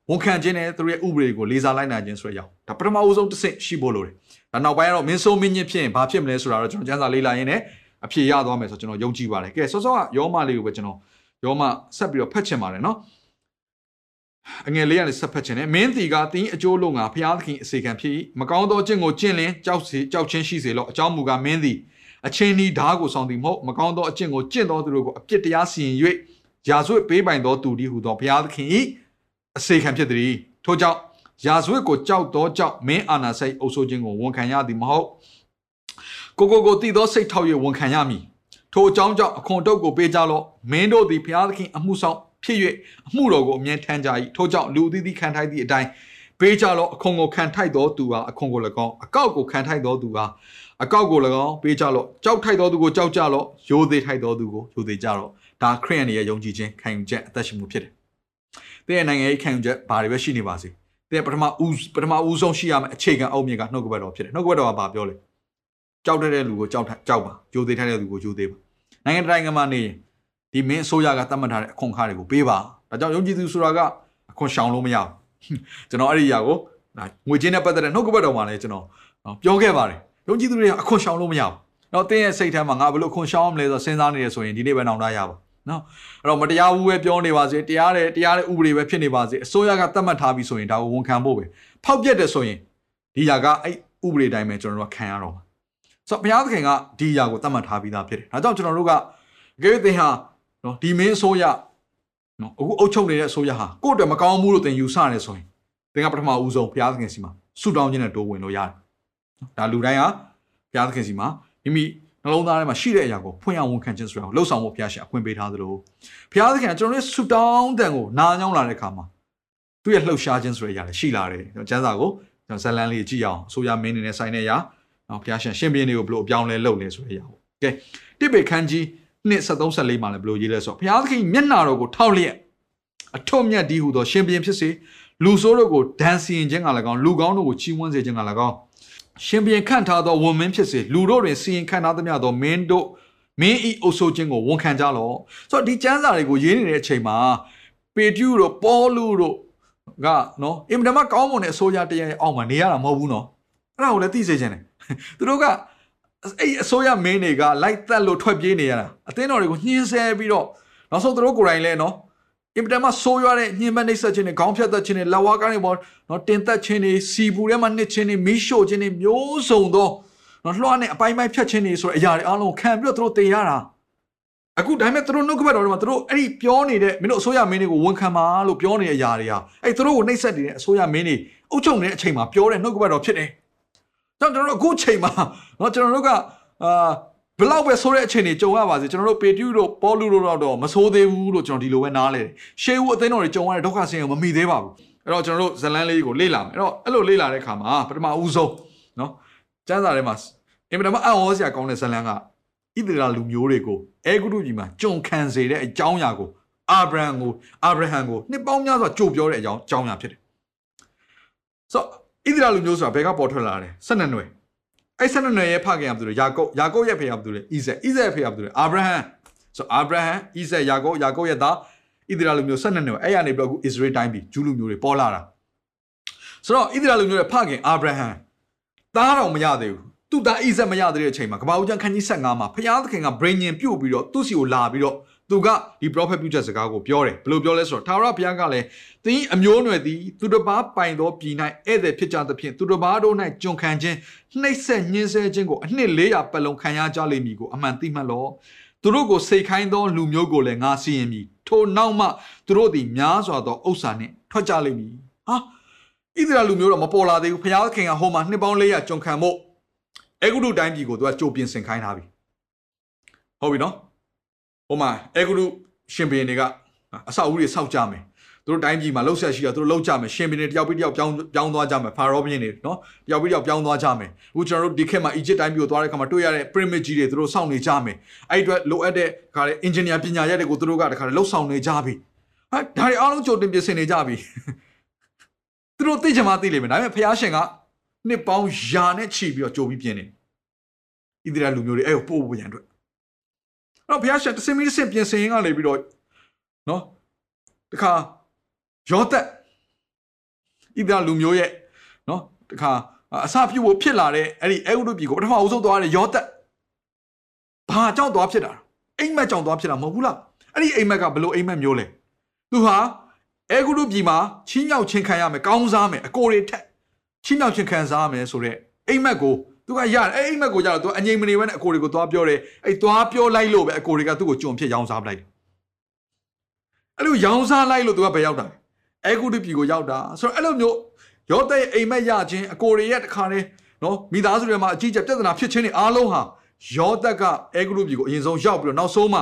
ဝန်ခံခြင်းနဲ့သူတို့ရဲ့ဥပဒေကိုလေးစားလိုက်နိုင်ခြင်းဆိုတဲ့အရာဒါပထမအဦးဆုံးတစ်ဆင့်ရှိဖို့လိုတယ်ဒါနောက်ပိုင်းကတော့မင်းဆိုးမင်းညစ်ဖြစ်ရင်ဘာဖြစ်မလဲဆိုတာတော့ကျွန်တော်စံစာလေးလာရင်းနဲ့အဖြေရသွားမယ်ဆိုကျွန်တော်ယုံကြည်ပါတယ်ကဲစောစောကယောမလေးကိုပဲကျွန်တော် ယောမဆက်ပြီးတော့ဖတ်ချင်ပါတယ်နော်အငယ်လေးကလည်းဆက်ဖတ်ချင်တယ်မင်းတီကတင်းအကျိုးလုံးကဘုရားသခင်အစေခံဖြစ်မကောင်းသောကျင့်ကိုကျင့်လင်ကြောက်စီကြောက်ချင်းရှိစေလို့အကြောင်းမူကားမင်းသည်အချင်းဤဓာကိုဆောင်သည်မဟုတ်မကောင်းသောအကျင့်ကိုကျင့်သောသူတို့ကိုအပြစ်တရားစီရင်၍ရာဇဝတ်ပေးပိုင်သောသူဒီဟုသောဘုရားသခင်၏အစေခံဖြစ်သည်ထို့ကြောင့်ရာဇဝတ်ကိုကြောက်သောကြောင့်မင်းအာနာစိတ်အုပ်ဆိုးခြင်းကိုဝန်ခံရသည်မဟုတ်ကိုကိုကိုတည်သောစိတ်ထောက်၍ဝန်ခံရမည် ထိုအကြောင်းကြောင့်အခွန်တုတ်ကိုပေးကြလော့မင်းတို့သည်ဘုရားသခင်အမှုဆောင်ဖြစ်၍အမှုတော်ကိုအမြဲထမ်းကြ၏ထို့ကြောင့်လူအသီးသီးခံထိုက်သည့်အတိုင်းဘပေးကြလော့အခွန်ကိုခံထိုက်တော်သူဟာအခွန်ကို၎င်းအကောက်ကိုခံထိုက်တော်သူဟာအကောက်ကို၎င်းပေးကြလော့ကြောက်ထိုက်တော်သူကိုကြောက်ကြလော့ရိုသေထိုက်တော်သူကိုရိုသေကြလော့ဒါခရစ်ယာန်ရဲ့ယုံကြည်ခြင်းခံယူချက်အသက်ရှင်မှုဖြစ်တယ်။တဲ့နိုင်ငံရေးခံယူချက်ဘာတွေပဲရှိနေပါစေ။တဲ့ပထမဦးပထမဦးဆုံးရှိရမယ့်အခြေခံအုတ်မြစ်ကနှုတ်ကပတ်တော်ဖြစ်တယ်။နှုတ်ကပတ်တော်ကဘာပြောလဲ။ကြောက်တဲ့လူကိုကြောက်ကြောက်ပါရိုသေထိုက်တဲ့လူကိုရိုသေပါ။ နိုင်ငံတိုင်းမှာနေရင်ဒီမင်းအစိုးရကသတ်မှတ်ထားတဲ့အခွန်ခါတွေကိုပေးပါ။ဒါကြောင့်ယုံကြည်သူဆိုတာကအခွန်ရှောင်လို့မရဘူး။ကျွန်တော်အဲ့ဒီຢာကိုငွေချင်းနဲ့ပတ်သက်တဲ့နှုတ်ကပတ်တော်မှာလည်းကျွန်တော်ပြောခဲ့ပါတယ်။ယုံကြည်သူတွေကအခွန်ရှောင်လို့မရဘူး။တော့တင်းရဲ့စိတ်ထဲမှာငါဘယ်လိုခွန်ရှောင်းမလဲဆိုစဉ်းစားနေရဆိုရင်ဒီနေ့ပဲနောင်တရပါနော်အဲ့တော့မတရားဘူးပဲပြောနေပါစေတရားတဲ့တရားတဲ့ဥပဒေပဲဖြစ်နေပါစေအစိုးရကသတ်မှတ်ထားပြီဆိုရင်ဒါကိုဝန်ခံဖို့ပဲဖောက်ပြက်တယ်ဆိုရင်ဒီຢာကအဲ့ဥပဒေတိုင်းပဲကျွန်တော်တို့ကခံရတော့မှာ ဆိုတော့ဘုရားသခင်ကဒီຢာကိုသတ်မှတ်ထားပြီးသားဖြစ်တယ်ဒါကြောင့်ကျွန်တော်တို့ကကြေးသင်ဟာနော်ဒီမင်းအစိုးရနော်အခုအုပ်ချုပ်နေတဲ့အစိုးရဟာကိုယ့်အတွက်မကောင်းဘူးလို့သင်ယူဆနေဆိုရင်သင်ကပထမဦးဆုံးဘုရားသခင်စီမှာဆုတောင်းခြင်းနဲ့တိုးဝင်လို့ရတယ်ဒါလူတိုင်းဟာဘုရားသခင်စီမှာမိမိနှလုံးသားထဲမှာရှိတဲ့အရာကိုဖွင့်အောင်ဝန်ခံခြင်းဆိုတာကိုလှုပ်ဆောင်ဖို့ဘုရားရှင်အခွင့်ပေးထားသလိုဘုရားသခင်ကကျွန်တော်တို့ဆူတောင်းတဲ့ကိုနားညောင်းလာတဲ့အခါမှာသူ့ရဲ့လှုပ်ရှားခြင်းဆိုတဲ့အရာလည်းရှိလာတယ်ကျွန်တော်ကျမ်းစာကိုကျွန်တော်ဇလန်လေးကြည့်အောင်အစိုးရမင်းနေနဲ့ဆိုင်တဲ့အရာ နော်ဘုရားရှင်ရှင်ပြင်းတွေကိုဘယ်လိုအပြောင်းလဲလုပ်လဲဆိုတဲ့အရာကိုကဲတိပေခန်းကြီးနှစ်73 74မှာလည်းဘယ်လိုရေးလဲဆိုတော့ဘုရားသခင်မျက်နာတော်ကိုထောက်လျက်အထွတ်မြတ်ဒီဟုသောရှင်ပြင်းဖြစ်စေလူဆိုးတို့ကိုဒဏ်စီရင်ခြင်းကလည်းကောင်းလူကောင်းတို့ကိုချီးမွမ်းစေခြင်းကလည်းကောင်းရှင်ပြန်ခန့်ထားသောဝန်မင်းဖြစ်စေလူတို့တွင်စီရင်ခန့်ထားသမျှသောမင်းတို့မင်းဤအုပ်ဆိုးခြင်းကိုဝန်ခံကြလော့ဆိုတော့ဒီကျမ်းစာတွေကိုရေးနေတဲ့အချိန်မှာပေတျုတို့ပေါလုတို့ကနော်အင်မတန်မှကောင်းမွန်တဲ့အစိုးရတရားရဲ့အောက်မှာနေရတာမဟုတ်ဘူးနော်အဲ့ဒါကိုလည်းသိစေချင်တယ် သူတို့ကအဲ့အစိုးရမင်းတွေကလိုက်သက်လို့ထွက်ပြေးနေရတာအသင်းတော်တွေကိုညှင်းဆဲပြီးတော့နောက်ဆုံးသူတို့ကိုယ်တိုင်လည်းနော်အင်ပတမဆိုးရွားတဲ့ညှဉ်းပန်းနှိပ်စက်ခြင်းတွေခေါင်းဖြတ်သက်ခြင်းတွေလက်ဝါးကားတွေပေါ်နော်တင်သက်ခြင်းတွေစီပူထဲမှာနှစ်ခြင်းတွေမီးရှို့ခြင်းတွေမျိုးစုံသောနော်လွှားနဲ့အပိုင်းပိုင်းဖြတ်ခြင်းတွေဆိုတဲ့အရာတွေအားလုံးခံပြီးတော့သူတို့တင်ရတာအခုဒါပေမဲ့သူတို့နှုတ်ကပတ်တော်တွေမှာသူတို့အဲ့ဒီပြောနေတဲ့မင်းတို့အစိုးရမင်းတွေကိုဝန်ခံပါလို့ပြောနေတဲ့အရာတွေဟာအဲ့သူတို့ကိုနှိပ်စက်နေတဲ့အစိုးရမင်းတွေအုပ်ချုပ်နေတဲ့အချိန်မှာပြောတဲ့နှုတ်ကပတ်တော်ဖြစ်တယ်။ ကြောင့်ကျွန်တော်တို့အခုချိန်မှာနော်ကျွန်တော်တို့ကအာဘလောက်ပဲဆိုးတဲ့အချိန်တွေကြုံရပါစေကျွန်တော်တို့ပေတျုတို့ပေါလုတို့တော့မဆိုးသေးဘူးလို့ကျွန်တော်ဒီလိုပဲနားလဲတယ်ရှေးဦးအသိတော်တွေကြုံရတဲ့ဒုက္ခဆင်းရဲမမိသေးပါဘူးအဲ့တော့ကျွန်တော်တို့ဇလန်းလေးကိုလေ့လာမယ်အဲ့တော့အဲ့လိုလေ့လာတဲ့အခါမှာပထမဦးဆုံးနော်ကျမ်းစာထဲမှာအင်မတန်မှအံ့ဩစရာကောင်းတဲ့ဇလန်းကဣသရေလလူမျိုးတွေကိုအဲဂုတုပြည်မှာကြုံခံစေတဲ့အကြောင်းအရာကိုအာဗြဟံကိုအာဗြဟံကိုနှစ်ပေါင်းများစွာကြိုပြောတဲ့အကြောင်းအကြောင်းအရာဖြစ်တယ်ဆိုတော့ ဣသရေလလူမျိုးဆိုတာဘယ်ကပေါ်ထွက်လာတယ်၁၂နွယ်အဲ့ဆန်နွယ်ရဲ့ဖခင်ကဘယ်သူလဲယာကုပ်ယာကုပ်ရဲ့ဖေကဘယ်သူလဲဣဇက်ဣဇက်ရဲ့ဖေကဘယ်သူလဲအာဗြဟံဆိုအာဗြဟံဣဇက်ယာကုပ်ယာကုပ်ရဲ့သားဣသရေလလူမျိုးဆန်နွယ်အဲ့ရနေပြီးတော့အခုဣသရေလတိုင်းပြည်ဂျူးလူမျိုးတွေပေါ်လာတာဆိုတော့ဣသရေလလူမျိုးရဲ့ဖခင်အာဗြဟံသားတော်မရသေးဘူးသူ့သားဣဇက်မရသေးတဲ့အချိန်မှာကပ္ပဦးကျမ်းခန်းကြီး15မှာဖခင်သခင်က brain ညင်ပြုတ်ပြီးတော့သူ့စီကိုလာပြီးတော့ သူကဒီ prophet ပြုချက်စကားကိုပြောတယ်ဘယ်လိုပြောလဲဆိုတော့သာရဘုရားကလည်းသင်အမျိုးအနွယ်သည်သူတစ်ပါးပိုင်သောပြည်၌ဧည့်သည်ဖြစ်ကြသဖြင့်သူတစ်ပါးတို့၌ကျွန်ခံခြင်းနှိပ်စက်ညှင်းဆဲခြင်းကိုအနှစ်400ပတ်လုံးခံရကြလိမ့်မည်ကိုအမှန်သိမှတ်လော့သူတို့ကိုစိတ်ခိုင်းသောလူမျိုးကိုလည်းငါစီရင်မည်ထိုနောက်မှသူတို့သည်များစွာသောဥစ္စာနှင့်ထွက်ကြလိမ့်မည်ဟာဣသရေလလူမျိုးတော့မပေါ်လာသေးဘူးဘုရားခင်ကဟိုမှာနှစ်ပေါင်း400ကျွန်ခံဖို့အေဂုတုတိုင်းပြည်ကိုသူကကြိုပြင်ဆင်ခိုင်းထားပြီဟုတ်ပြီနော်ဟို မှာအေဂုတုရှင်ဘုရင်တွေကအဆောက်အဦတွေဆောက်ကြမယ်သူတို့တိုင်းပြည်မှာလှုပ်ဆက်ရှိတာသူတို့လှုပ်ကြမယ်ရှင်ဘုရင်တွေတယောက်ပြီးတယောက်ပြောင်းပြောင်းသွားကြမယ်ဖာရောဘုရင်တွေနော်တယောက်ပြီးတယောက်ပြောင်းသွားကြမယ်အခုကျွန်တော်တို့ဒီခေတ်မှာအီဂျစ်တိုင်းပြည်ကိုသွားတဲ့အခါမှာတွေ့ရတဲ့ pyramid ကြီးတွေသူတို့စောင့်နေကြမယ်အဲ့ဒီအတွက်လိုအပ်တဲ့ခါလေ engineer ပညာရက်တွေကိုသူတို့ကတခါလေလှုပ်ဆောင်နေကြပြီဟာဒါတွေအားလုံးကြိုတင်ပြင်ဆင်နေကြပြီသူတို့သိချင်မှသိလိမ့်မယ်ဒါပေမဲ့ဖះရှင်ကနှစ်ပေါင်းယာနဲ့ချီပြီးတော့ကြိုပြီးပြင်နေဣသရေလလူမျိုးတွေအဲ့ကိုပို့ဖို့ရန်အတွက် တော့ဘုရားရှင်တစင်မီတစင်ပြင်ဆင်ရင်ကနေပြီးတော့နော်တခါယောသက်ဣသရေလလူမျိုးရဲ့နော်တခါအစပြုတ်ဖို့ဖြစ်လာတဲ့အဲ့ဒီအဲဂုတုပြည်ကိုပထမအဆုံးသွားတဲ့ယောသက်ဘာကြောင့်သွားဖြစ်တာအိမ်မက်ကြောင့်သွားဖြစ်တာမဟုတ်ဘူးလားအဲ့ဒီအိမ်မက်ကဘလို့အိမ်မက်မျိုးလဲသူဟာအဲဂုတုပြည်မှာချင်းမြောက်ချင်းခံရမယ်ကောင်းစားမယ်အကိုတွေထက်ချင်းမြောက်ချင်းခံစားရမယ်ဆိုတော့အိမ်မက်ကို သူကရတယ်အဲ့အိမ်မက်ကိုကြတော့သူအငြိမ်မနေဘဲနဲ့အကိုတွေကိုသွားပြောတယ်အဲ့သွားပြောလိုက်လို့ပဲအကိုတွေကသူ့ကိုကြုံဖြစ်ရောင်းစားပလိုက်တယ်အဲ့လိုရောင်းစားလိုက်လို့သူကဘယ်ရောက်တာလဲအဲဂုတုပြည်ကိုရောက်တာဆိုတော့အဲ့လိုမျိုးရောတဲ့အိမ်မက်ရခြင်းအကိုတွေရဲ့တခါတည်းနော်မိသားစုတွေမှာအကြီးကျယ်ပြဿနာဖြစ်ခြင်းတွေအားလုံးဟာယောသက်ကအဲဂုတုပြည်ကိုအရင်ဆုံးရောက်ပြီးတော့နောက်ဆုံးမှ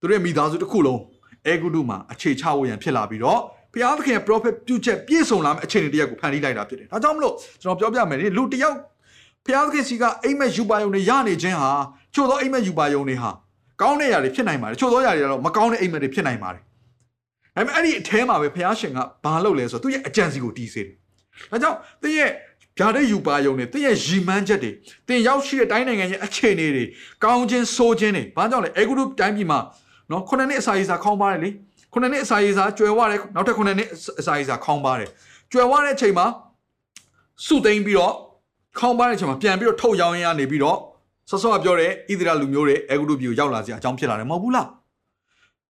သူတို့ရဲ့မိသားစုတစ်ခုလုံးအဲဂုတုမှာအခြေချဖို့ရန်ဖြစ်လာပြီးတော့ဘုရားသခင်ရဲ့ prophet ပြုချက်ပြည့်စုံလာမယ့်အခြေအနေတရားကိုဖန်တီးလိုက်တာဖြစ်တယ်ဒါကြောင့်မလို့ကျွန်တော်ပြောပြမယ်လေလူတစ်ယောက် ဘုရားသခင်စီကအိမ်မက်ယူပါယုံတွေရနေခြင်းဟာချို့သောအိမ်မက်ယူပါယုံတွေဟာကောင်းတဲ့ຢာတွေဖြစ်နိုင်ပါတယ်ချို့သောຢာတွေကတော့မကောင်းတဲ့အိမ်မက်တွေဖြစ်နိုင်ပါတယ်ဒါပေမဲ့အဲ့ဒီအထဲမှာပဲဘုရားရှင်ကဘာလုပ်လဲဆိုတော့သူ့ရဲ့အကြံစီကိုတီးစေတယ်ဒါကြောင့်သူ့ရဲ့ဗျာတဲ့ယူပါယုံတွေသူ့ရဲ့ရီမန်းချက်တွေတင်ရောက်ရှိတဲ့တိုင်းနိုင်ငံရဲ့အခြေအနေတွေကောင်းခြင်းဆိုးခြင်းတွေဘာကြောင့်လဲအေဂုရုတိုင်းပြည်မှာနော်ခုနှစ်နှစ်အစာရေးစာခေါင်းပါတယ်လေခုနှစ်နှစ်အစာရေးစာကျွယ်ဝတယ်နောက်ထပ်ခုနှစ်နှစ်အစာရေးစာခေါင်းပါတယ်ကျွယ်ဝတဲ့အချိန်မှာစုသိမ်းပြီးတော့ ခေါင်းပါတဲ့အချိန်မှာပြန်ပြီးတော့ထုတ်ရောင်းရင်းကနေပြီးတော့ဆော့ဆော့ပြောတဲ့ဣသရေလလူမျိုးတွေအေဂုရုပြည်ကိုရောက်လာစရာအကြောင်းဖြစ်လာတယ်မဟုတ်ဘူးလား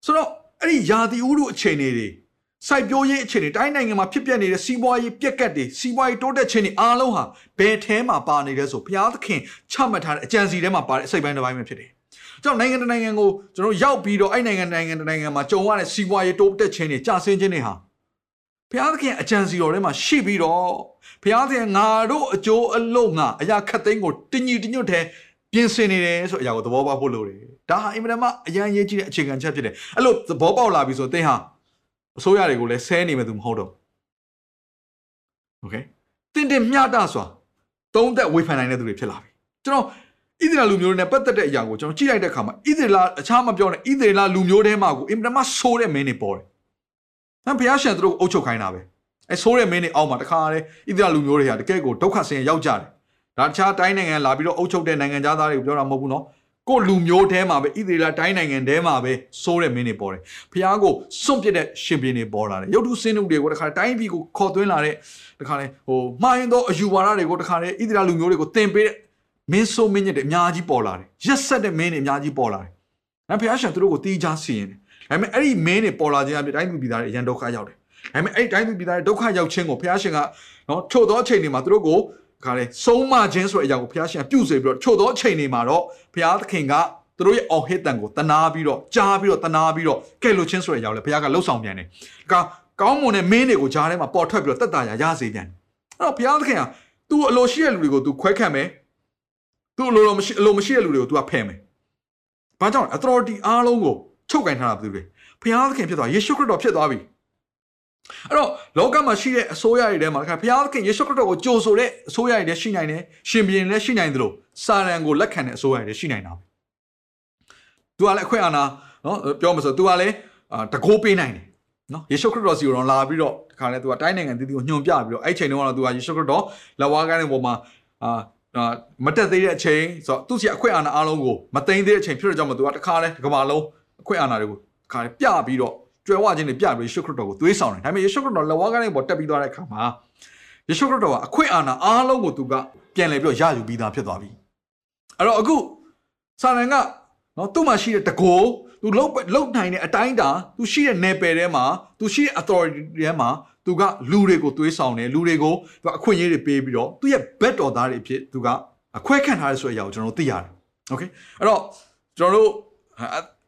ဆိုတော့အဲ့ဒီယာတိဥရုအခြေအနေတွေစိုက်ပျိုးရေးအခြေအနေတိုင်းနိုင်ငံမှာဖြစ်ပျက်နေတဲ့စီးပွားရေးပြက်ကတ်တွေစီးပွားရေးတိုးတက်ခြင်းတွေအားလုံးဟာဘယ်ထဲမှာပါနေလဲဆိုဘုရားသခင်ချမှတ်ထားတဲ့အကြံစီထဲမှာပါတဲ့အစိတ်ပိုင်းတစ်ပိုင်းပဲဖြစ်တယ်။ကြောင့်နိုင်ငံတနိုင်ငံကိုကျွန်တော်ရောက်ပြီးတော့အဲ့နိုင်ငံနိုင်ငံတနိုင်ငံမှာကြုံရတဲ့စီးပွားရေးတိုးတက်ခြင်းတွေကြာဆင်းခြင်းတွေဟာ ဘုရားသခင်အကြံစီတော်ထဲမှာရှိပြီးတော့ဘုရားသခင်ငါတို့အကျိုးအလို့ငါအရာခတ်သိမ်းကိုတင်းညီတင်းညွတ်တဲ့ပြင်ဆင်နေတယ်ဆိုအရာကိုသဘောပေါက်ဖို့လိုတယ်။ဒါဟာအင်မတန်မှအရန်ရေးကြီးတဲ့အခြေခံချက်ဖြစ်တယ်။အဲ့လိုသဘောပေါက်လာပြီဆိုသင်ဟာအစိုးရတွေကိုလည်းဆဲနေမယ်သူမဟုတ်တော့โอเคတင်တင်မျှတစွာသုံးသက်ဝေဖန်နိုင်တဲ့သူတွေဖြစ်လာပြီကျွန်တော်ဣသရေလလူမျိုးတွေနဲ့ပတ်သက်တဲ့အရာကိုကျွန်တော်ကြည့်လိုက်တဲ့အခါမှာဣသရေလအခြားမပြောနဲ့ဣသရေလလူမျိုးထဲမှာကိုအင်မတန်မှဆိုးတဲ့မင်းတွေပေါ်တယ်။ အဲဘုရားရှင်သူတို့ကိုအုပ်ချုပ်ခိုင်းတာပဲ။အဲဆိုးတဲ့မင်းတွေအောက်မှာတခါတည်းဣသရေလလူမျိုးတွေဟာတကယ်ကိုဒုက္ခဆင်းရဲရောက်ကြတယ်။ဒါတခြားတိုင်းနိုင်ငံလာပြီးတော့အုပ်ချုပ်တဲ့နိုင်ငံသားတွေကိုပြောတာမဟုတ်ဘူးနော်။ကိုလူမျိုးထဲမှာပဲဣသရေလတိုင်းနိုင်ငံထဲမှာပဲစိုးတဲ့မင်းတွေပေါ်တယ်ဖះကိုစွန့်ပစ်တဲ့ရှင်ပြင်းတွေပေါ်လာတယ်ရုပ်ထုစင်းထုတွေကိုတခါတိုင်းပြည်ကိုခေါ်သွင်းလာတဲ့တခါလေဟိုမှားရင်တော့အယူဝါဒတွေကိုတခါလေဣသရေလလူမျိုးတွေကိုတင်ပေးတဲ့မင်းဆိုးမင်းညစ်တွေအများကြီးပေါ်လာတယ်ရက်ဆက်တဲ့မင်းတွေအများကြီးပေါ်လာတယ်အဲဖះရှင်သူတို့ကိုတီးခြားစီရင်တယ် ဒါပေမဲ့အဲ့ဒီမင်းတွေပေါ်လာခြင်းအပြင်တိုင်းသူပြည်သားတွေအရန်ဒုက္ခရောက်တယ်ဒါပေမဲ့အဲ့ဒီတိုင်းသူပြည်သားတွေဒုက္ခရောက်ခြင်းကိုဖះရှင်ကနော်ချို့သောအချိန်တွေမှာသူတို့ကိုခါလေဆုံးမခြင်းဆိုတဲ့အရာကိုဘုရားရှင်ပြုစေပြီးတော့ချို့သောအချိန်တွေမှာတော့ဘုရားသခင်ကသူတို့ရဲ့အော်ဟစ်တန်ကိုတနာပြီးတော့ကြားပြီးတော့တနာပြီးတော့ကဲလို့ချင်းဆိုတဲ့အရာကိုလည်းဘုရားကလှုပ်ဆောင်ပြန်တယ်။ဒါကကောင်းမွန်တဲ့မင်းတွေကိုကြားထဲမှာပေါ်ထွက်ပြီးတော့တက်တာရရစေပြန်တယ်။အဲ့တော့ဘုရားသခင်က तू အလိုရှိတဲ့လူတွေကို तू ခွဲခန့်မယ်။ तू အလိုမရှိအလိုမရှိတဲ့လူတွေကို तू ကဖယ်မယ်။ဘာကြောင့် authority အားလုံးကို ချုပ်ကင်ထားတာဘယ်သူလဲ။ဘုရားသခင်ဖြစ်သွားယေရှုခရစ်တော်ဖြစ်သွားပြီ။အဲ့တော့လောကမှာရှိတဲ့အစိုးရတွေထဲမှာတခါဘုရားသခင်ယေရှုခရစ်တော်ကိုကြိုဆိုတဲ့အစိုးရတွေလည်းရှိနိုင်တယ်ရှင်ဘုရင်လည်းရှိနိုင်တယ်လို့စာရန်ကိုလက်ခံတဲ့အစိုးရတွေလည်းရှိနိုင်တာပဲသူကလည်းအခွင့်အာဏာနော်ပြောမှာဆိုသူကလည်းတကိုးပေးနိုင်တယ်နော်ယေရှုခရစ်တော်စီကိုတော့လာပြီးတော့တခါလဲသူကတိုင်းနိုင်ငံတည်တည်ကိုညွှန်ပြပြီးတော့အဲ့ချိန်တုန်းကတော့သူကယေရှုခရစ်တော်လက်ဝါးကိုင်းတဲ့ပုံမှာအာမတက်သေးတဲ့အချိန်ဆိုတော့သူစီအခွင့်အာဏာအားလုံးကိုမသိမ်းသေးတဲ့အချိန်ဖြစ်တဲ့ကြောင့်မသူကတခါလဲကမ္ဘာလုံး အခွင့်အာဏာတွေကိုတခါလဲပြပြီးတော့ကျွဲဝခြင်းတွေပြပြီးယေရှုခရစ်တော်ကိုသွေးဆောင်တယ်ဒါပေမဲ့ယေရှုခရစ်တော်လက်ဝါးကိုင်းတဲ့ပေါ်တက်ပြီးသွားတဲ့အခါမှာယေရှုခရစ်တော်ကအခွင့်အာဏာအားလုံးကိုသူကပြန်လည်ပြီးတော့ရယူပြီးသားဖြစ်သွားပြီအဲ့တော့အခုစာရန်ကနော်သူ့မှာရှိတဲ့တကိုးသူလုတ်လုတ်နိုင်တဲ့အတိုင်းတာသူရှိတဲ့နယ်ပယ်ထဲမှာသူရှိတဲ့ authority ထဲမှာသူကလူတွေကိုသွေးဆောင်တယ်လူတွေကိုသူအခွင့်အရေးတွေပေးပြီးတော့သူရဲ့ bed တော်သားတွေအဖြစ်သူကအခွဲခံထားရဆိုတဲ့အရာကိုကျွန်တော်တို့သိရတယ်။ Okay အဲ့တော့ကျွန်တော်တို့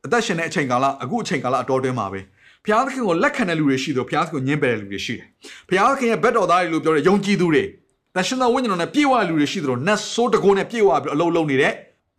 အသက်ရှင်တဲ့အချိန်ကာလအခုအချိန်ကာလအတော်တွင်းမှာပဲဘုရားသခင်ကိုလက်ခံတဲ့လူတွေရှိတယ်ဘုရားသခင်ကိုညှင်းပယ်တဲ့လူတွေရှိတယ်။ဘုရားသခင်ရဲ့ bed တော်သားတွေလို့ပြောတဲ့ယုံကြည်သူတွေတန်ရှင်သောဝိညာဉ်တော်နဲ့ပြည့်ဝတဲ့လူတွေရှိတယ်လို့နတ်ဆိုးတကိုးနဲ့ပြည့်ဝပြီးအလုံးလုံးနေတဲ့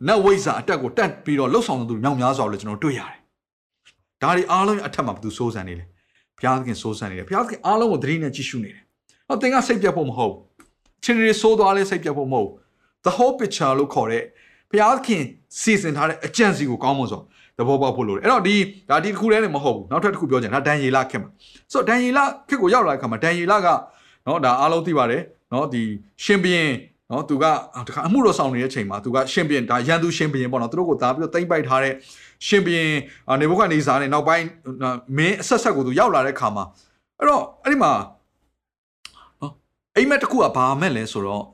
နတ်ဝိဇ္ဇာအတက်ကိုတက်ပြီးတော့လှုပ်ဆောင်သူမြောက်များစွာလို့ကျွန်တော်တွေ့ရတယ်။ဒါတွေအားလုံးအထက်မှာဘသူစိုးစံနေလဲ။ဘုရားသခင်စိုးစံနေတယ်။ဘုရားသခင်အားလုံးကိုသတိနဲ့ကြည့်ရှုနေတယ်။ဟောသင်ကစိတ်ပြတ်ဖို့မဟုတ်ဘူး။ချင်းရီစိုးသွားလဲစိတ်ပြတ်ဖို့မဟုတ်ဘူး။ the whole picture လို့ခေါ်တဲ့ဘုရားသခင်စီစဉ်ထားတဲ့အကြံစီကိုကောင်းမွန်စွာ သဘောပေါက်ဖို့လိုတယ်အဲ့တော့ဒီဒါဒီတစ်ခုတည်းနဲ့မဟုတ်ဘူးနောက်ထပ်တစ်ခုပြောချင်တာဒန်ယေလခက်မှာဆိုတော့ဒန်ယေလခက်ကိုရောက်လာတဲ့အခါမှာဒန်ယေလကနော်ဒါအားလုံးသိပါတယ်နော်ဒီရှင်ဘရင်နော်သူကတခါအမှုတော်ဆောင်နေတဲ့အချိန်မှာသူကရှင်ဘရင်ဒါရန်သူရှင်ဘရင်ပေါ့နော်သူတို့ကိုတားပြီးတော့တိမ့်ပိုက်ထားတဲ့ရှင်ဘရင်နေဘုခနေစာနဲ့နောက်ပိုင်းမင်းအဆက်ဆက်ကိုသူရောက်လာတဲ့အခါမှာအဲ့တော့အဲ့ဒီမှာနော်အိမ်မက်တစ်ခုကဘာမဲ့လဲဆိုတော့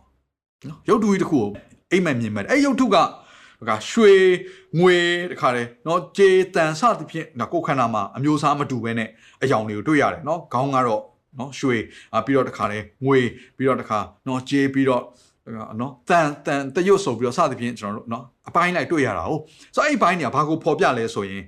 နော်ရုပ်တုကြီးတစ်ခုကိုအိမ်မက်မြင်မဲ့အဲ့ရုပ်တုက ကရွှေငွေတခါလေเนาะကြေတန်စသဖြင့်ဒါကိုခန္ဓာမှာအမျိုးအစားမတူဘဲနဲ့အယောင်တွေကိုတွေ့ရတယ်เนาะခေါင်းကတော့เนาะရွှေပြီးတော့တခါလေငွေပြီးတော့တခါเนาะကြေပြီးတော့နော်တန်တန်တရွတ်ဆိုပြီးတော့စသဖြင့်ကျွန်တော်တို့နော်အပိုင်းလိုက်တွေ့ရတာဟုတ်ဆိုအဲ့ဒီဘိုင်းတွေကဘာကိုဖော်ပြလဲဆိုရင်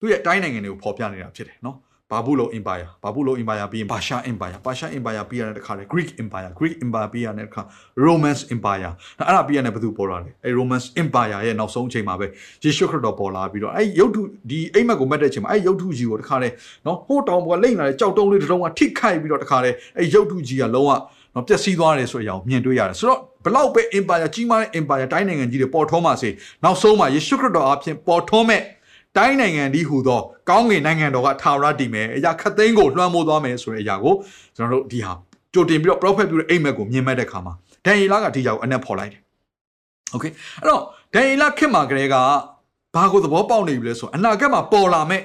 သူ့ရဲ့တိုင်းနိုင်ငံတွေကိုဖော်ပြနေတာဖြစ်တယ်နော် ဘာဘူးလုံ empire ဘာဘူးလုံ empire ပြီးရင် Persia empire Persia empire ပြီးရတဲ့တခါလေ Greek empire Greek empire ပြီးရတဲ့တခါ Romance empire အဲ့ဒါပြီးရတဲ့ဘယ်သူပေါ်လာလဲအဲ့ Romance empire ရဲ့နောက်ဆုံးအချိန်မှာပဲယေရှုခရစ်တော်ပေါ်လာပြီးတော့အဲ့ရုပ်ထုဒီအိမ်မက်ကိုမက်တဲ့အချိန်မှာအဲ့ရုပ်ထုကြီးကိုတခါလေနော်ဟိုးတောင်ပေါ်ကလိမ့်လာတဲ့ကြောက်တုံးလေးတစ်လုံးကထိခိုက်ပြီးတော့တခါလေအဲ့ရုပ်ထုကြီးကလုံးဝနော်ပျက်စီးသွားတယ်ဆိုတဲ့အရာကိုမြင်တွေ့ရတယ်ဆိုတော့ဘလောက်ပဲ empire ကြီးမားတဲ့ empire တိုင်းနိုင်ငံကြီးတွေပေါ်ထွန်းပါစေနောက်ဆုံးမှာယေရှုခရစ်တော်အဖြစ်ပေါ်ထွန်းမဲ့ တိုင်းနိုင်ငံဒီဟူသောကောင်းကင်နိုင်ငံတော်ကထာဝရတည်မယ်အရာခတ်သိမ်းကိုလွှမ်းမိုးသွားမယ်ဆိုတဲ့အရာကိုကျွန်တော်တို့ဒီဟာကြိုတင်ပြီးတော့ prophet ပြုတဲ့အိမ်မက်ကိုမြင်မဲ့တဲ့ခါမှာဒန်ယေလကဒီကြောင်အနက်ဖော်လိုက်တယ်။ Okay အဲ့တော့ဒန်ယေလခေတ်မှာကလေးကဘာကိုသဘောပေါက်နေပြီလဲဆိုအနာဂတ်မှာပေါ်လာမဲ့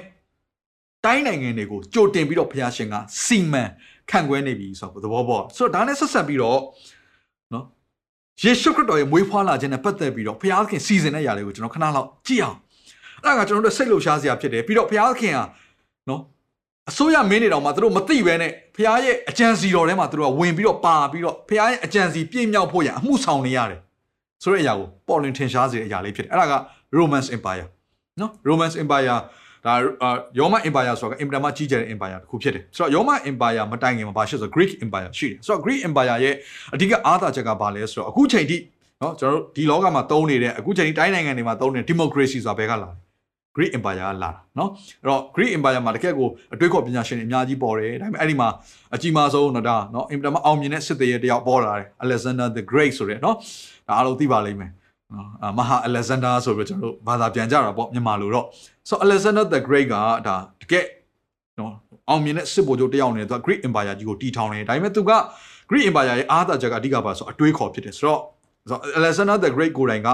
တိုင်းနိုင်ငံတွေကိုကြိုတင်ပြီးတော့ဘုရားရှင်ကစီမံခန့်ခွဲနေပြီဆိုတော့သဘောပေါက်ဆိုတော့ဒါနဲ့ဆက်ဆက်ပြီးတော့နော်ယေရှုခရစ်တော်ရဲ့မွေးဖွားလာခြင်းနဲ့ပတ်သက်ပြီးတော့ဘုရားခင်စီစဉ်တဲ့ຢာတွေကိုကျွန်တော်ခဏလောက်ကြည့်အောင် အဲ့ဒါကကျွန်တော်တို့စိတ်လှုပ်ရှားစရာဖြစ်တယ်ပြီးတော့ဘုရားခင်ကနော်အစိုးရမင်းတွေတောင်မှသူတို့မသိဘဲနဲ့ဘုရားရဲ့အကြံစီတော်ထဲမှာသူတို့ကဝင်ပြီးတော့ပါပြီးတော့ဘုရားရဲ့အကြံစီပြည့်မြောက်ဖို့ရန်အမှုဆောင်နေရတယ်ဆိုတဲ့အရာကိုပေါ်လွင်ထင်ရှားစေတဲ့အရာလေးဖြစ်တယ်အဲ့ဒါက Romance Empire နော် Romance Empire ဒါယောမ Empire ဆိုတာကအင်ပတာမကြီးကျယ်တဲ့ Empire တစ်ခုဖြစ်တယ်ဆိုတော့ယောမ Empire မတိုင်ခင်မှာဘာရှိဆို Greek Empire ရှိတယ်ဆိုတော့ Greek Empire ရဲ့အဓိကအားသာချက်ကဘာလဲဆိုတော့အခုချိန်ထိနော်ကျွန်တော်တို့ဒီလောကမှာသုံးနေတဲ့အခုချိန်ထိတိုင်းနိုင်ငံတွေမှာသုံးနေတဲ့ democracy ဆိုတာဘယ်ကလာလဲ Greek Empire ကလာတာเนาะအဲ့တော့ Greek Empire မှာတကယ့်ကိုအတွေးခေါ်ပညာရှင်တွေအများကြီးပေါ်တယ်ဒါပေမဲ့အဲ့ဒီမှာအကြီးမားဆုံးတော့ဒါเนาะအင်တာမအောင်မြင်တဲ့စစ်သေးရဲ့တယောက်ပေါ်လာတယ် Alexander the Great ဆိုတဲ့เนาะဒါအားလုံးသိပါလိမ့်မယ်နော်မဟာ Alexander ဆိုပြီးကျွန်တော်တို့ဘာသာပြန်ကြတာပေါ့မြန်မာလိုတော့ so Alexander the Great ကဒါတကယ့်နော်အောင်မြင်တဲ့စစ်ဗိုလ်ချုပ်တယောက်နေသူက Greek Empire ကြီးကိုတီထောင်တယ်ဒါပေမဲ့သူက Greek Empire ရဲ့အားသာချက်ကအဓိကပါဆိုအတွေးခေါ်ဖြစ်တယ်ဆိုတော့ Alexander the Great ကိုယ်တိုင်က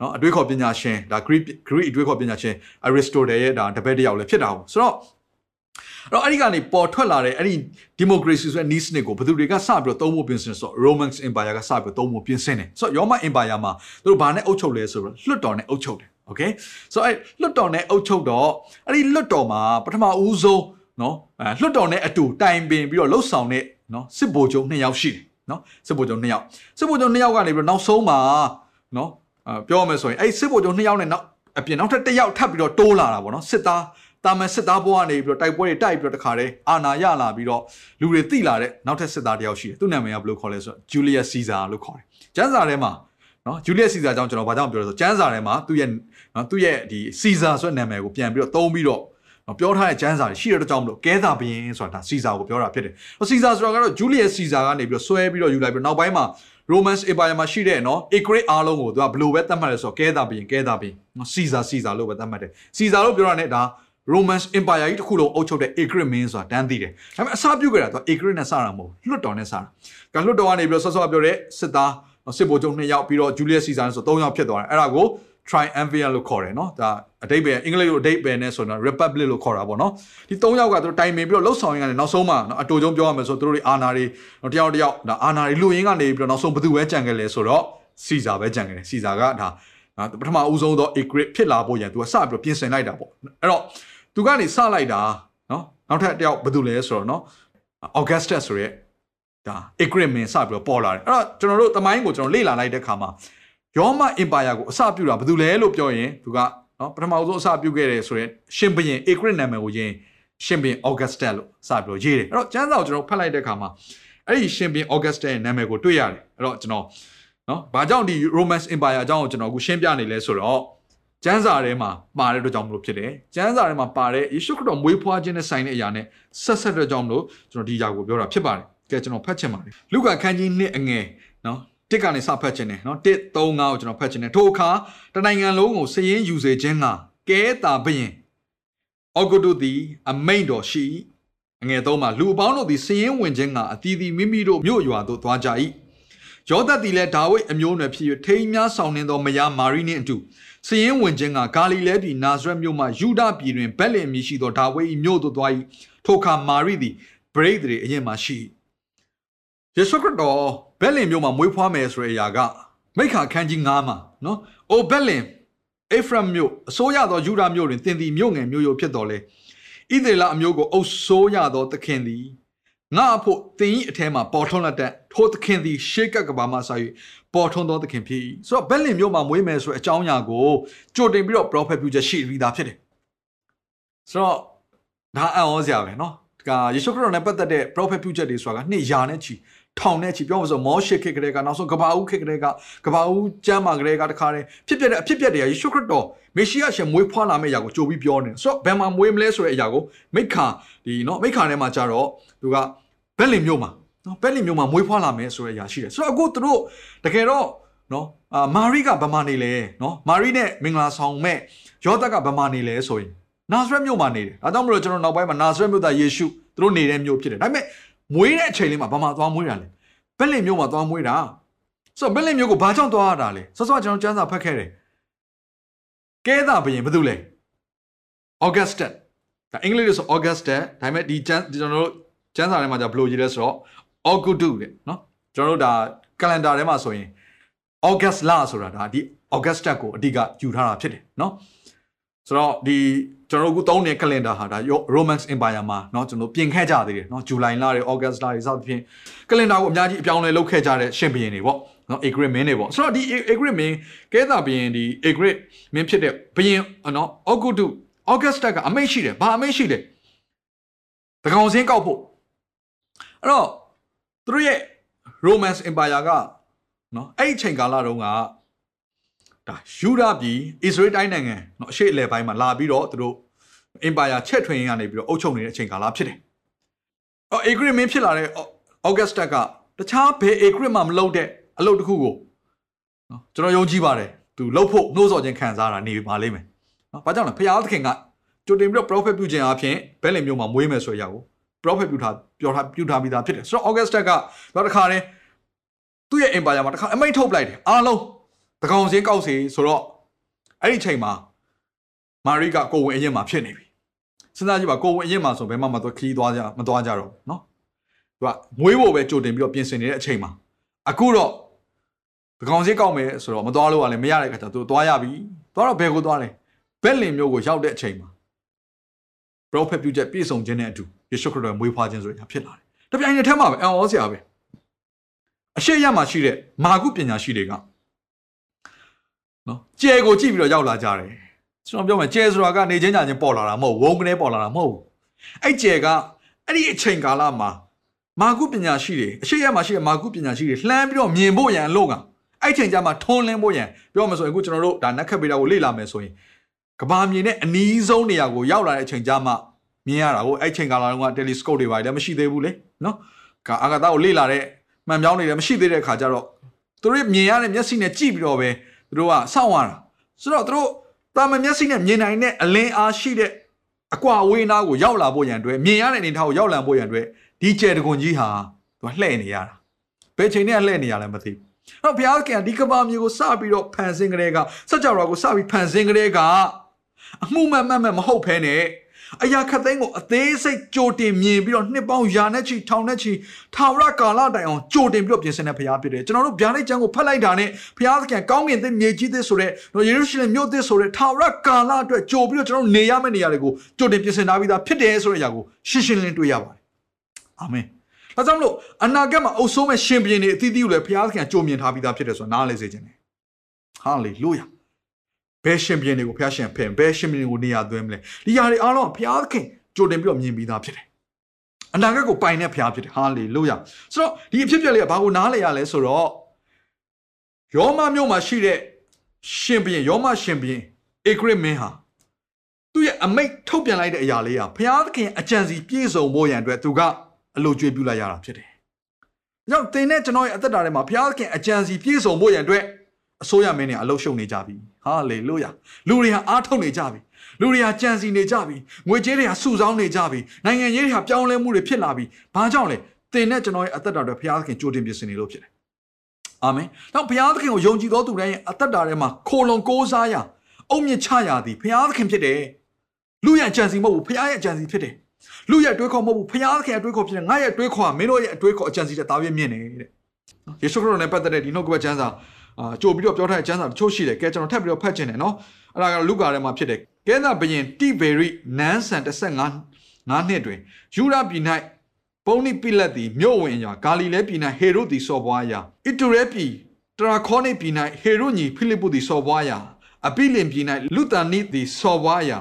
နော်အတွေးခေါ်ပညာရှင်ဒါ Greek Greek အတွေးခေါ်ပညာရှင် Aristotle ရဲ့ဒါတပည့်တစ်ယောက်လည်းဖြစ်တာဟုတ်ဆိုတော့အဲ့တော့အဲ့ဒီကနေပေါ်ထွက်လာတဲ့အဲ့ဒီ democracy ဆိုတဲ့ niche နစ်ကိုဘယ်သူတွေကစပြီးတော့သုံးဖို့ပြင်ဆင်ဆိုတော့ Roman Empire ကစပြီးတော့သုံးဖို့ပြင်ဆင်တယ်ဆိုတော့ Roman Empire မှာသူတို့ဘာနဲ့အုပ်ချုပ်လဲဆိုတော့လွှတ်တော်နဲ့အုပ်ချုပ်တယ် okay ဆိုတော့အဲ့လွှတ်တော်နဲ့အုပ်ချုပ်တော့အဲ့ဒီလွှတ်တော်မှာပထမဦးဆုံးနော်အဲလွှတ်တော်နဲ့အတူတိုင်ပင်ပြီးတော့လှုပ်ဆောင်တဲ့နော်စစ်ဗိုလ်ချုပ်နှစ်ယောက်ရှိတယ်နော်စစ်ဗိုလ်ချုပ်နှစ်ယောက်စစ်ဗိုလ်ချုပ်နှစ်ယောက်ကနေပြီးတော့နောက်ဆုံးမှာနော်အာ ပြောရမယ်ဆိုရင်အဲ့စစ်ဗိုလ်ချုပ်နှစ်ယောက်နဲ့နောက်အပြင်နောက်ထပ်တစ်ယောက်ထပ်ပြီးတော့တိုးလာတာပေါ့နော်စစ်သားတာမန်စစ်သားဘဝကနေပြီးတော့တိုက်ပွဲတွေတိုက်ပြီးတော့တခါတည်းအာနာရလာပြီးတော့လူတွေတိလာတဲ့နောက်ထပ်စစ်သားတစ်ယောက်ရှိတယ်သူ့နာမည်ကဘယ်လိုခေါ်လဲဆိုတော့ Julius Caesar လို့ခေါ်တယ်ကျမ်းစာထဲမှာနော် Julius Caesar ကြောင့်ကျွန်တော်ဘာကြောင့်ပြောလဲဆိုကျမ်းစာထဲမှာသူ့ရဲ့နော်သူ့ရဲ့ဒီ Caesar ဆိုတဲ့နာမည်ကိုပြန်ပြီးတော့သုံးပြီးတော့နော် ပြောထားတဲ့ကျမ်းစာတွေရှိတဲ့ကြောင့်မလို့ကဲသာဘရင်ဆိုတာဒါ Caesar ကိုပြောတာဖြစ်တယ်။ဟို Caesar ဆိုတာကတော့ Julius Caesar ကနေပြီးတော့ဆွဲပြီးတော့ယူလိုက်ပြီးတော့နောက်ပိုင်းမှာ Romans Empire မှာရှိတဲ့နော် Acre အားလုံးကိုသူကဘယ်လိုပဲသတ်မှတ်လဲဆိုတော့ကဲသာဘရင်ကဲသာဘရင်နော် Caesar Caesar လို့ပဲသတ်မှတ်တယ်။ Caesar လို့ပြောတာ ਨੇ ဒါ Romans Empire ကြီးတစ်ခုလုံးအုပ်ချုပ်တဲ့ Acre မင်းဆိုတာတန်းသိတယ်။ဒါပေမဲ့အစပြုတ်ကြတာသူ Acre နဲ့စတာမဟုတ်လွှတ်တော်နဲ့စတာ။ကလွှတ်တော်ကနေပြီးတော့ဆော့ဆော့ပြောတဲ့စစ်သားစစ်ဗိုလ်ချုပ်2ယောက်ပြီးတော့ Julius Caesar ဆို3ယောက်ဖြစ်သွားတယ်။အဲ့ဒါကို triumvirate လို့ခေါ်တယ်နော်ဒါအတိတ်ပဲအင်္ဂလိပ်လိုအတိတ်ပဲနဲ့ဆိုတော့ republic လို့ခေါ်တာပေါ့နော်ဒီ၃ယောက်ကသူတို့တိုင်ပင်ပြီးတော့လှုပ်ဆောင်ရင်းကနေနောက်ဆုံးမှနော်အတူတုံးပြောရမယ်ဆိုသူတို့တွေအာနာတွေတယောက်တယောက်ဒါအာနာတွေလူရင်းကနေပြီးတော့နောက်ဆုံးဘယ်သူပဲကြံခဲ့လဲဆိုတော့စီဇာပဲကြံခဲ့တယ်စီဇာကဒါပထမဦးဆုံးသော Acre ဖြစ်လာဖို့ရန်သူကစပြီးတော့ပြင်ဆင်လိုက်တာပေါ့အဲ့တော့သူကနေစလိုက်တာနော်နောက်ထပ်တယောက်ဘယ်သူလဲဆိုတော့နော် Augustus ဆိုရဲဒါ Acre မင်းစပြီးတော့ပေါ်လာတယ်အဲ့တော့ကျွန်တော်တို့တမိုင်းကိုကျွန်တော်လေ့လာလိုက်တဲ့အခါမှာ ယောမအင်ပါယာကိုအစပြုတာဘယ်သူလဲလို့ပြောရင်သူကနော်ပထမဆုံးအစပြုခဲ့တယ်ဆိုရင်ရှင်ဘရင်အေဂရစ်နာမည်ကိုယင်ရှင်ဘရင်အော်ဂတ်စတက်လို့စပြီးတော့ရေးတယ်အဲ့တော့ကျမ်းစာကိုကျွန်တော်ဖတ်လိုက်တဲ့အခါမှာအဲ့ဒီရှင်ဘရင်အော်ဂတ်စတက်ရဲ့နာမည်ကိုတွေ့ရတယ်အဲ့တော့ကျွန်တော်နော်ဘာကြောင့်ဒီ Romance Empire အကြောင်းကိုကျွန်တော်အခုရှင်းပြနေလဲဆိုတော့ကျမ်းစာထဲမှာပါတဲ့အတွက်ကြောင့်မလို့ဖြစ်တယ်ကျမ်းစာထဲမှာပါတဲ့ယေရှုခရစ်တော်မွေးဖွားခြင်းနဲ့ဆိုင်တဲ့အရာနဲ့ဆက်ဆက်တဲ့ကြောင့်မလို့ကျွန်တော်ဒီຢာကိုပြောတာဖြစ်ပါတယ်ကဲကျွန်တော်ဖတ်ချင်ပါတယ်လူကခန်းကြီးနှစ်အငယ်နော် တစ်ကနေစဖတ်ခြင်းနဲ့နော်တစ်3 5ကိုကျွန်တော်ဖတ်ခြင်းနဲ့ထိုအခါတနိုင်ငံလုံးကိုစည်ရင်ယူစေခြင်းကကဲတာဘရင်အောဂုတုသည် အမိန်တော်ရှိအငယ်သုံးမှာလူအပေါင်းတို့သည်စည်ရင်ဝင်ခြင်းကအတီးတီမိမိတို့မြို့ရွာသို့သွားကြ၏ယောသတ်သည်လည်းဒါဝိဒ်အမျိုးနွယ်ဖြစ်၍ထိမ်းများဆောင်နှင်းသောမယားမာရိနှင့်အတူစည်ရင်ဝင်ခြင်းကဂါလိလဲပြည်နာဇရက်မြို့မှယူဒပြည်တွင်ဗက်လင်မြို့ရှိသောဒါဝိဒ်၏မြို့သို့သွား၏ထိုအခါမာရိသည်ဗရိတ်တွေအရင်မှရှိ ယေရှုခရစ်တော်ဘက်လင်မြို့မှာမွေးဖွားမယ်ဆိုတဲ့အရာကမိခါခန်းကြီး9မှာနော်။အိုဘက်လင်အေဖရမ်မြို့အစိုးရသောယူဒမြို့တွင်တင်သည်မြို့ငယ်မြို့ရိုးဖြစ်တော်လေ။ဣသေလအမျိုးကိုအုပ်ဆိုးရသောသခင်သည်ငါအဖို့တင်ဤအထဲမှာပေါ်ထွန်းလက်တဲ့ထိုသခင်သည်ရှေးကပ်ကဘာမှစာ၍ပေါ်ထွန်းသောသခင်ဖြစ်၏။ဆိုတော့ဘက်လင်မြို့မှာမွေးမယ်ဆိုတဲ့အကြောင်းအရာကိုကြိုတင်ပြီးတော့ prophet ပြုချက်ရှိပြီးသားဖြစ်တယ်။ဆိုတော့ ဒါအံ့ဩစရာပဲเนาะဒါကယေရှုခရစ်တော်နဲ့ပတ်သက်တဲ့ prophet ပြုချက်တွေဆိုတာကနှစ်ရာနဲ့ချီ ထောင်နဲ့ချီပြောမှဆိုမောရှေခေတ်ကလေးကနောက်ဆုံးကဘာဦးခေတ်ကလေးကကဘာဦးကျမ်းမာကလေးကတခါတည်းဖြစ်ပျက်တဲ့အဖြစ်ပျက်တွေကယေရှုခရစ်တော်မေရှိယရှင်မွေးဖွားလာမယ့်အရာကိုကြိုပြီးပြောနေတယ်ဆိုတော့ဘယ်မှာမွေးမလဲဆိုတဲ့အရာကိုမိခါဒီနော်မိခါထဲမှာကြတော့သူကဘက်လင်မြို့မှာနော်ဘက်လင်မြို့မှာမွေးဖွားလာမယ်ဆိုတဲ့အရာရှိတယ်ဆိုတော့အခုသူတို့တကယ်တော့နော်အာမာရီကဗမာနေလဲနော်မာရီနဲ့မင်္ဂလာဆောင်မဲ့ယောသက်ကဗမာနေလဲဆိုရင်နာဇရက်မြို့မှာနေတယ်ဒါကြောင့်မလို့ကျွန်တော်နောက်ပိုင်းမှာနာဇရက်မြို့သားယေရှုသူတို့နေတဲ့မြို့ဖြစ်တယ်ဒါပေမဲ့ မွေးတဲ့အချိန်လေးမှာဗမာသွားမွေးတာလေဘက်လင်မြို့မှာသွားမွေးတာဆိုတော့ဘက်လင်မြို့ကိုဘာကြောင့်သွားရတာလဲစောစောကျွန်တော်စမ်းစာဖတ်ခဲ့တယ်ကဲတာဘရင်ဘာလို့လဲ Augustus ဒါအင်္ဂလိပ်လိုဆို Augustus ဒါပေမဲ့ဒီကျန်းကျွန်တော်တို့ကျန်းစာထဲမှာじゃဘယ်လိုရေးလဲဆိုတော့ Augustus တဲ့နော်ကျွန်တော်တို့ဒါ calendar ထဲမှာဆိုရင် August လဆိုတာဒါဒီ Augustus ကိုအဓိကယူထားတာဖြစ်တယ်နော် ဆိုတော့ဒီကျွန်တော်တို့အခုသုံးနေတဲ့ calendar ဟာဒါ Roman Empire မှာเนาะကျွန်တော်ပြင်ခဲ့ကြသေးတယ်เนาะ July လတွေ August လတွေစသဖြင့် calendar ကိုအများကြီးအပြောင်းအလဲလုပ်ခဲ့ကြတဲ့ရှင်ဘုရင်တွေပေါ့เนาะ Agrid မင်းတွေပေါ့ဆိုတော့ဒီ Agrid မင်းကဲတာဘုရင်ဒီ Agrid မင်းဖြစ်တဲ့ဘုရင်เนาะ Augustus August ကအမိတ်ရှိတယ်ဘာအမိတ်ရှိလဲတကောင်စင်းကောက်ဖို့အဲ့တော့သူတို့ရဲ့ Roman Empire ကနော်အဲ့ဒီအချိန်ကာလတုန်းက ဒါယူဒပြည်အစ္စရေးတိုင်းနိုင်ငံနော်အရှေ့အလယ်ပိုင်းမှာလာပြီးတော့သူတို့ Empire ချက်ထွင်ရင်းကနေပြီးတော့အုပ်ချုပ်နေတဲ့အချိန်ကာလဖြစ်တယ်။အော် agreement ဖြစ်လာတဲ့ August ကတခြားဘယ် agreement မှမလုပ်တဲ့အလုပ်တစ်ခုကိုနော်ကျွန်တော်ယုံကြည်ပါတယ်သူလှုပ်ဖို့နှိုးဆော်ခြင်းခံစားတာနေပါလိမ့်မယ်။နော်ဘာကြောင့်လဲဖခင်သခင်ကကြိုတင်ပြီးတော့ prophet ပြုခြင်းအပြင်ဘယ်လင်မျိုးမှာမွေးမယ်ဆိုရကို prophet ပြုထားပြောထားပြုထားပြီးသားဖြစ်တယ်ဆိုတော့ August ကတော့တခါတည်းသူ့ရဲ့ empire မှာတခါအမိတ်ထုတ်ပလိုက်တယ်အားလုံး တကောင်စေးကောက်စေးဆိုတော့အဲ့ဒီအချိန်မှာမာရီကကိုဝင်အရင်မှာဖြစ်နေပြီစဉ်းစားကြည့်ပါကိုဝင်အရင်မှာဆိုဘယ်မှမသွားခီးသွားကြမသွားကြတော့နော်သူကမွေးဖို့ပဲကြိုတင်ပြီးတော့ပြင်ဆင်နေတဲ့အချိန်မှာအခုတော့တကောင်စေးကောက်မယ်ဆိုတော့မသွားလို့ကလည်းမရတဲ့အခါကျတော့သူသွားရပြီသွားတော့ဘယ်ကိုသွားလဲဘက်လင်မြို့ကိုရောက်တဲ့အချိန်မှာ prophet ပြုချက်ပြည့်စုံခြင်းနဲ့အတူယေရှုခရစ်တော်မွေးဖွားခြင်းဆိုတာဖြစ်လာတယ်တပြိုင်တည်းထဲမှာပဲအံ့ဩစရာပဲအရှိရမှာရှိတဲ့မာကုပညာရှိတွေက နော်ကျဲကိုကြည့်ပြီးတော့ရောက်လာကြတယ်။ကျွန်တော်ပြောမယ်ကျဲဆိုတာကနေချင်းညာချင်းပေါ်လာတာမဟုတ်ဝုန်းကနေပေါ်လာတာမဟုတ်ဘူး။အဲ့ကျဲကအဲ့ဒီအချိန်ကာလမှာမာကုပညာရှိတွေအရှိရမှာရှိတဲ့မာကုပညာရှိတွေလှမ်းပြီးတော့မြင်ဖို့ရန်အလို့ကအဲ့ချိန်ကျမှထုံးလင်းဖို့ရန်ပြောမှဆိုရင်အခုကျွန်တော်တို့ဒါနက်ခတ်ပေးတာကိုလေ့လာမယ်ဆိုရင်ကဘာမြေနဲ့အနီးဆုံးနေရာကိုရောက်လာတဲ့အချိန်ကျမှမြင်ရတာကိုအဲ့ချိန်ကာလတုန်းက telescope တွေပါတယ်မရှိသေးဘူးလေနော်ကအာဂါသကိုလေ့လာတဲ့မှန်ပြောင်းနေတယ်မရှိသေးတဲ့အခါကျတော့သူတို့မြင်ရတဲ့မျက်စိနဲ့ကြည့်ပြီးတော့ပဲ သူတို့ကစောင့်ရတာဆိုတော့သူတို့တာမန်မျက်စိနဲ့မြင်နိုင်တဲ့အလင်းအားရှိတဲ့အကွာအဝေးနားကိုရောက်လာဖို့ရန်အတွက်မြင်ရတဲ့အနေထားကိုရောက်လာဖို့ရန်အတွက်ဒီကျဲတကွန်ကြီးဟာသူကလှည့်နေရတာဘယ်ချိန်နဲ့လှည့်နေရလဲမသိဘူးတော့ဘုရားခင်ဒီကဘာမျိုးကိုစပြီးတော့ဖန်ဆင်းကလေးကစကြဝဠာကိုစပြီးဖန်ဆင်းကလေးကအမှုမှန်မှန်မှန်မဟုတ်ဖဲနဲ့ အရာခတ်သိမ်းကိုအသေးစိတ်ကြိုတင်မြင်ပြီးတော့နှစ်ပေါင်းရာနဲ့ချီထောင်နဲ့ချီထာဝရကာလတိုင်အောင်ကြိုတင်ပြီးတော့ပြင်ဆင်တဲ့ဘုရားဖြစ်တယ်ကျွန်တော်တို့ဗျာဒိတ်ကျမ်းကိုဖတ်လိုက်တာနဲ့ဘုရားသခင်ကောင်းကင်သစ်မြေကြီးသစ်ဆိုတဲ့နော်ယေရုရှလင်မြို့သစ်ဆိုတဲ့ထာဝရကာလအတွက်ကြိုပြီးတော့ကျွန်တော်တို့နေရမယ့်နေရာတွေကိုကြိုတင်ပြင်ဆင်ထားပြီးသားဖြစ်တယ်ဆိုတဲ့အရာကိုရှင်းရှင်းလင်းတွေ့ရပါတယ်အာမင်ဒါကြောင့်မလို့အနာဂတ်မှာအုပ်ဆိုးမဲ့ရှင်ဘုရင်တွေအသီးသီးကိုလည်းဘုရားသခင်ကြိုမြင်ထားပြီးသားဖြစ်တယ်ဆိုတာနားလည်စေခြင်းတယ်ဟာလေလုယာ ဘယ်ရှင်ဘုရင်တွေကိုဘုရားရှင်ဖင်ဘယ်ရှင်ဘုရင်ကိုနေရာသွင်းမလဲဒီຢာတွေအားလုံးကဘုရားသခင်ကြိုတင်ပြီးတော့မြင်ပြီးသားဖြစ်တယ်အနာဂတ်ကိုပိုင်တဲ့ဘုရားဖြစ်တယ်ဟာလေလုယာဆိုတော့ဒီအဖြစ်အပျက်လေးကဘာကိုနားလည်ရလဲဆိုတော့ယောမမြို့မှာရှိတဲ့ရှင်ဘုရင်ယောမရှင်ဘုရင်ဧကရမင်းဟာသူ့ရဲ့အမိတ်ထုတ်ပြန်လိုက်တဲ့အရာလေးဟာဘုရားသခင်အကြံစီပြည့်စုံဖို့ရန်အတွက်သူကအလိုကျွေးပြုလိုက်ရတာဖြစ်တယ်။ဒါကြောင့်သင်နဲ့ကျွန်တော်ရဲ့အသက်တာထဲမှာဘုရားသခင်အကြံစီပြည့်စုံဖို့ရန်အတွက်အစိုးရမင်းတွေအလုရှုံနေကြပြီ။ ဟာလေလုယာလူတွေဟာအားထုတ်နေကြပြီ။လူတွေဟာကြံစီနေကြပြီ။ငွေကြေးတွေဟာစုဆောင်းနေကြပြီ။နိုင်ငံရေးတွေဟာပြောင်းလဲမှုတွေဖြစ်လာပြီ။ဘာကြောင့်လဲသင်နဲ့ကျွန်တော်ရဲ့အသက်တာတွေဘုရားသခင်ကြိုတင်ပြင်ဆင်နေလို့ဖြစ်တယ်။အာမင်။တော့ဘုရားသခင်ကိုယုံကြည်သောသူတိုင်းရဲ့အသက်တာထဲမှာခိုလုံကိုးစားရအုံမြင့်ချရသည်ဘုရားသခင်ဖြစ်တယ်။လူရဲ့ကြံစီမဟုတ်ဘူးဘုရားရဲ့ကြံစီဖြစ်တယ်။လူရဲ့တွေးခေါ်မဟုတ်ဘူးဘုရားသခင်ရဲ့တွေးခေါ်ဖြစ်တယ်။ငါရဲ့တွေးခေါ်ကမင်းတို့ရဲ့အတွေးခေါ်အကြံစီတဲ့တာပြည့်မြင့်နေတဲ့။ယေရှုခရစ်တော်နဲ့ပတ်သက်တဲ့ဒီနှုတ်ကပတ်ကျမ်းစာ အာကြိုပြီးတော့ပြောထားတဲ့ကျမ်းစာတချို့ရှိတယ်။ကဲကျွန်တော်ထပ်ပြီးတော့ဖတ်ခြင်းတယ်နော်။အဲ့ဒါကလုကာထဲမှာဖြစ်တယ်။ကဲသာဘရင်တိဗေရိနန်းဆန်15ငါးနှစ်တွင်ယူရပြည်၌ပုံနိပိလက်သည်မြို့ဝင်ရာဂါလိလဲပြည်၌ဟေရုသည်စော်ဘွားရာဣတုရဲပြည်တရာခေါနိပြည်၌ဟေရုညီဖိလိပ္ပုသည်စော်ဘွားရာအပိလင်ပြည်၌လူတန်နိသည်စော်ဘွားရာ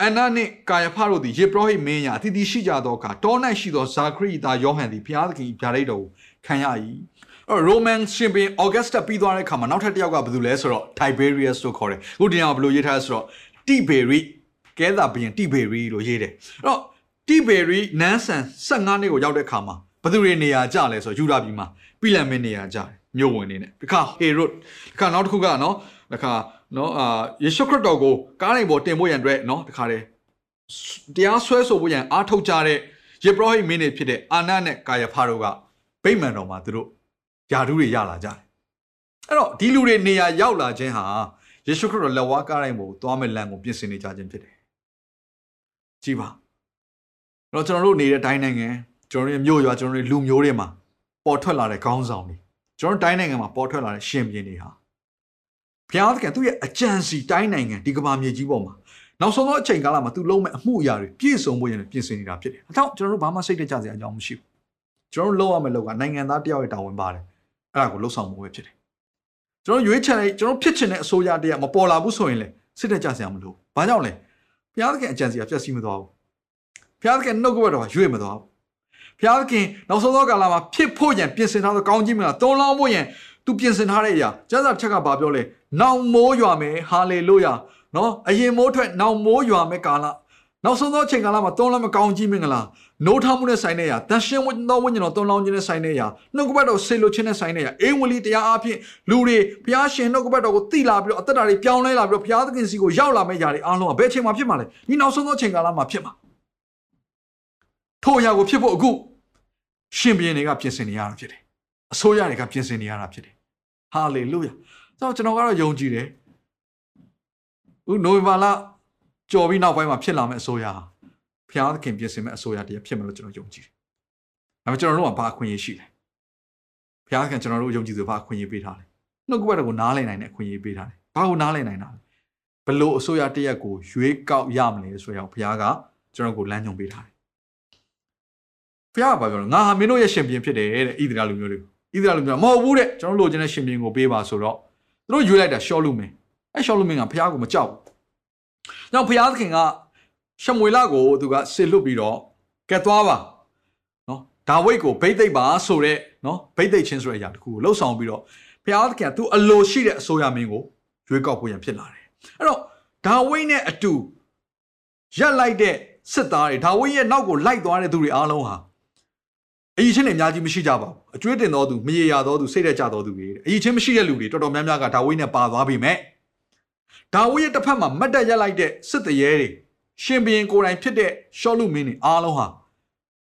အန်နာနှင့်ကာယဖတို့သည်ယေဘရဟိမင်းရာအသီးသီးရှိကြသောအခါတော၌ရှိသောဇာခရိသားယောဟန်သည်ဘုရားသခင်ဗျာဒိတ်တော်ကိုခံရ၏အဲ့ ရိုမန်ရှင်ဘင်အော်ဂတ်စတာပြီးသွားတဲ့အခါမှာနောက်ထပ်တစ်ယောက်ကဘယ်သူလဲဆိုတော့ Tiberius လို့ခေါ်တယ်ခုဒီနေ့ကဘယ်လိုရေးထားလဲဆိုတော့ Tiberi ကဲသာဘရင် Tiberi လို့ရေးတယ်အဲ့တော့ Tiberi နန်းဆန်15နှစ်ကိုရောက်တဲ့အခါမှာဘယ်သူတွေနေရာကျလဲဆိုတော့ယူဒာပြည်မှာပြလန်မင်းနေရာကျတယ်မြို့ဝင်နေတယ်တခါ Herod တခါနောက်တစ်ခုကနော်တခါနော်အာယေရှုခရစ်တော်ကိုကားနိုင်ပေါ်တင်ဖို့ရန်အတွက်နော်တခါတည်းတရားဆွဲဆိုဖို့ရန်အားထုတ်ကြတဲ့ယေဘရဟိမင်းတွေဖြစ်တဲ့အာနနဲ့ကာယဖာတို့ကဗိမာန်တော်မှာသူတို့ ယာဓုတွေရလာကြတယ်အဲ့တော့ဒီလူတွေနေရာရောက်လာခြင်းဟာယေရှုခရစ်တော်လက်ဝါးကားတိုင်းပေါ်သွားမဲ့လမ်းကိုပြင်ဆင်နေကြခြင်းဖြစ်တယ်ကြည်ပါတော့ကျွန်တော်တို့နေတဲ့တိုင်းနိုင်ငံကျွန်တော်တို့မြို့ရွာကျွန်တော်တို့လူမျိုးတွေမှာပေါ်ထွက်လာတဲ့ခေါင်းဆောင်တွေကျွန်တော်တို့တိုင်းနိုင်ငံမှာပေါ်ထွက်လာတဲ့ရှင်ပြင်းတွေဟာဘုရားသခင်သူ့ရဲ့အကြံစီတိုင်းနိုင်ငံဒီကမ္ဘာမြေကြီးပေါ်မှာနောက်ဆုံးသောအချိန်ကာလမှာသူလုံးမဲ့အမှုအရာတွေပြည့်စုံဖို့ရတဲ့ပြင်ဆင်နေတာဖြစ်တယ်။အဲကြောင့်ကျွန်တော်တို့ဘာမှစိတ်တကြစရာအကြောင်းမရှိဘူး။ကျွန်တော်တို့လုပ်ရမယ့်လောက်ကနိုင်ငံသားတယောက်ရဲ့တာဝန်ပါတယ်။ အဲ့ဒါကိုလှုပ်ဆောင်မှုပဲဖြစ်တယ်။ကျွန်တော်ရွေးချယ်တဲ့ကျွန်တော်ဖြစ်ချင်တဲ့အစိုးရတရားမပေါ်လာဘူးဆိုရင်လေစိတ်တကြစရာမလိုဘူး။ဘာကြောင့်လဲ။ဘုရားသခင်အကြံစီကပြည့်စည်မသွားဘူး။ဘုရားသခင်နှုတ်ကပတ်တော်ကရွေ့မသွားဘူး။ဘုရားသခင်နောက်ဆုံးသောကာလမှာဖြစ်ဖို့ရန်ပြင်ဆင်ထားသောကောင်းကြီးမလားသုံးလောင်းဖို့ရန်သူပြင်ဆင်ထားတဲ့အရာကျမ်းစာတစ်ချက်ကဘာပြောလဲ။နောင်မိုးရွာမယ်ဟာလေလုယာ။နော်အရင်မိုးထွက်နောင်မိုးရွာမဲ့ကာလနောက်ဆုံးသောအချိန်ကာလမှာသုံးလမကောင်းကြီးမင်္ဂလာ နိုးထမှုနဲ့ဆိုင်တဲ့ရာတန်ရှင်းဝိသောဝိညာဉ်တော်သုံးလောင်းခြင်းနဲ့ဆိုင်တဲ့ရာနှုတ်ကပတ်တော်ဆေလိုခြင်းနဲ့ဆိုင်တဲ့ရာအင်ဝလီတရားအဖြစ်လူတွေဘုရားရှင်နှုတ်ကပတ်တော်ကိုသိလာပြီးတော့အသက်တာတွေပြောင်းလဲလာပြီးတော့ဘုရားသခင်စီကိုရောက်လာမဲ့ຢာတွေအားလုံးကဘယ်အချိန်မှာဖြစ်မှာလဲဒီနောက်ဆုံးသောအချိန်ကာလမှာဖြစ်မှာထို့အရာကိုဖြစ်ဖို့အခုရှင်ဘုရင်တွေကပြင်ဆင်နေရတာဖြစ်တယ်အစိုးရတွေကပြင်ဆင်နေရတာဖြစ်တယ်ဟာလေလုယာဆိုတော့ကျွန်တော်ကတော့ယုံကြည်တယ်ဦးနိုဝင်ဘာလကြော်ပြီးနောက်ပိုင်းမှာဖြစ်လာမယ့်အစိုးရဘု ရားသခင်ပြင်ဆင်မယ့်အစိုးရတရားဖြစ်မယ်လို့ကျွန်တော်ယုံကြည်တယ်။ဒါပေမဲ့ကျွန်တော်တို့ကဘာအခွင့်အရေးရှိလဲ။ဘုရားသခင်ကျွန်တော်တို့ယုံကြည်သူဘာအခွင့်အရေးပေးထားလဲ။နှုတ်ကပတ်တော်ကိုနားလည်နိုင်တဲ့အခွင့်အရေးပေးထားတယ်။ဘာကိုနားလည်နိုင်တာလဲ။ဘလို့အစိုးရတရက်ကိုရွေးကောက်ရမလဲဆိုရင်ဘုရားကကျွန်တော်ကိုလမ်းညွှန်ပေးထားတယ်။ဘုရားကဘာပြောလဲငါဟာမင်းတို့ရဲ့ရှင်ဘုရင်ဖြစ်တယ်တဲ့ဣသရေလလူမျိုးတွေဣသရေလလူမျိုးမဟုတ်ဘူးတဲ့ကျွန်တော်လိုချင်တဲ့ရှင်ဘုရင်ကိုပေးပါဆိုတော့သူတို့ရွေးလိုက်တာရှော့လူမင်းအဲရှောလူမင်းကဖះကိုမကြောက်ဘူး။နောက်ဖះသခင်က ရှမွေလကိုသူကဆစ်လွတ်ပြီးတော့ကဲသွားပါနော်ဒါဝိတ်ကိုဗိတ်သိက်ပါဆိုတဲ့နော်ဗိတ်သိက်ချင်းဆိုတဲ့အရာတခုကိုလှုပ်ဆောင်ပြီးတော့ဖះသခင်ကသူအလိုရှိတဲ့အစိုးရမင်းကိုရွေးကောက်ဖို့ရန်ဖြစ်လာတယ်။အဲ့တော့ဒါဝိတ်နဲ့အတူရက်လိုက်တဲ့စစ်သားတွေဒါဝိတ်ရဲ့နောက်ကိုလိုက်သွားတဲ့သူတွေအားလုံးဟာအကြီးချင်းတွေအများကြီးမရှိကြပါဘူးအကျွေးတင်တော်သူမရေရာတော်သူစိတ်သက်ကြတော်သူတွေအကြီးချင်းမရှိတဲ့လူတွေတော်တော်များများကဒါဝိတ်နဲ့ပါသွားပြီမဲ့ဒါဝိရဲ့တစ်ဖက်မှာမတ်တက်ရက်လိုက်တဲ့စစ်တရေတွေ ရှင်ဘရင်ကိုယ်တိုင်ဖြစ်တဲ့ရှောလူမင်းတွေအားလုံးဟာ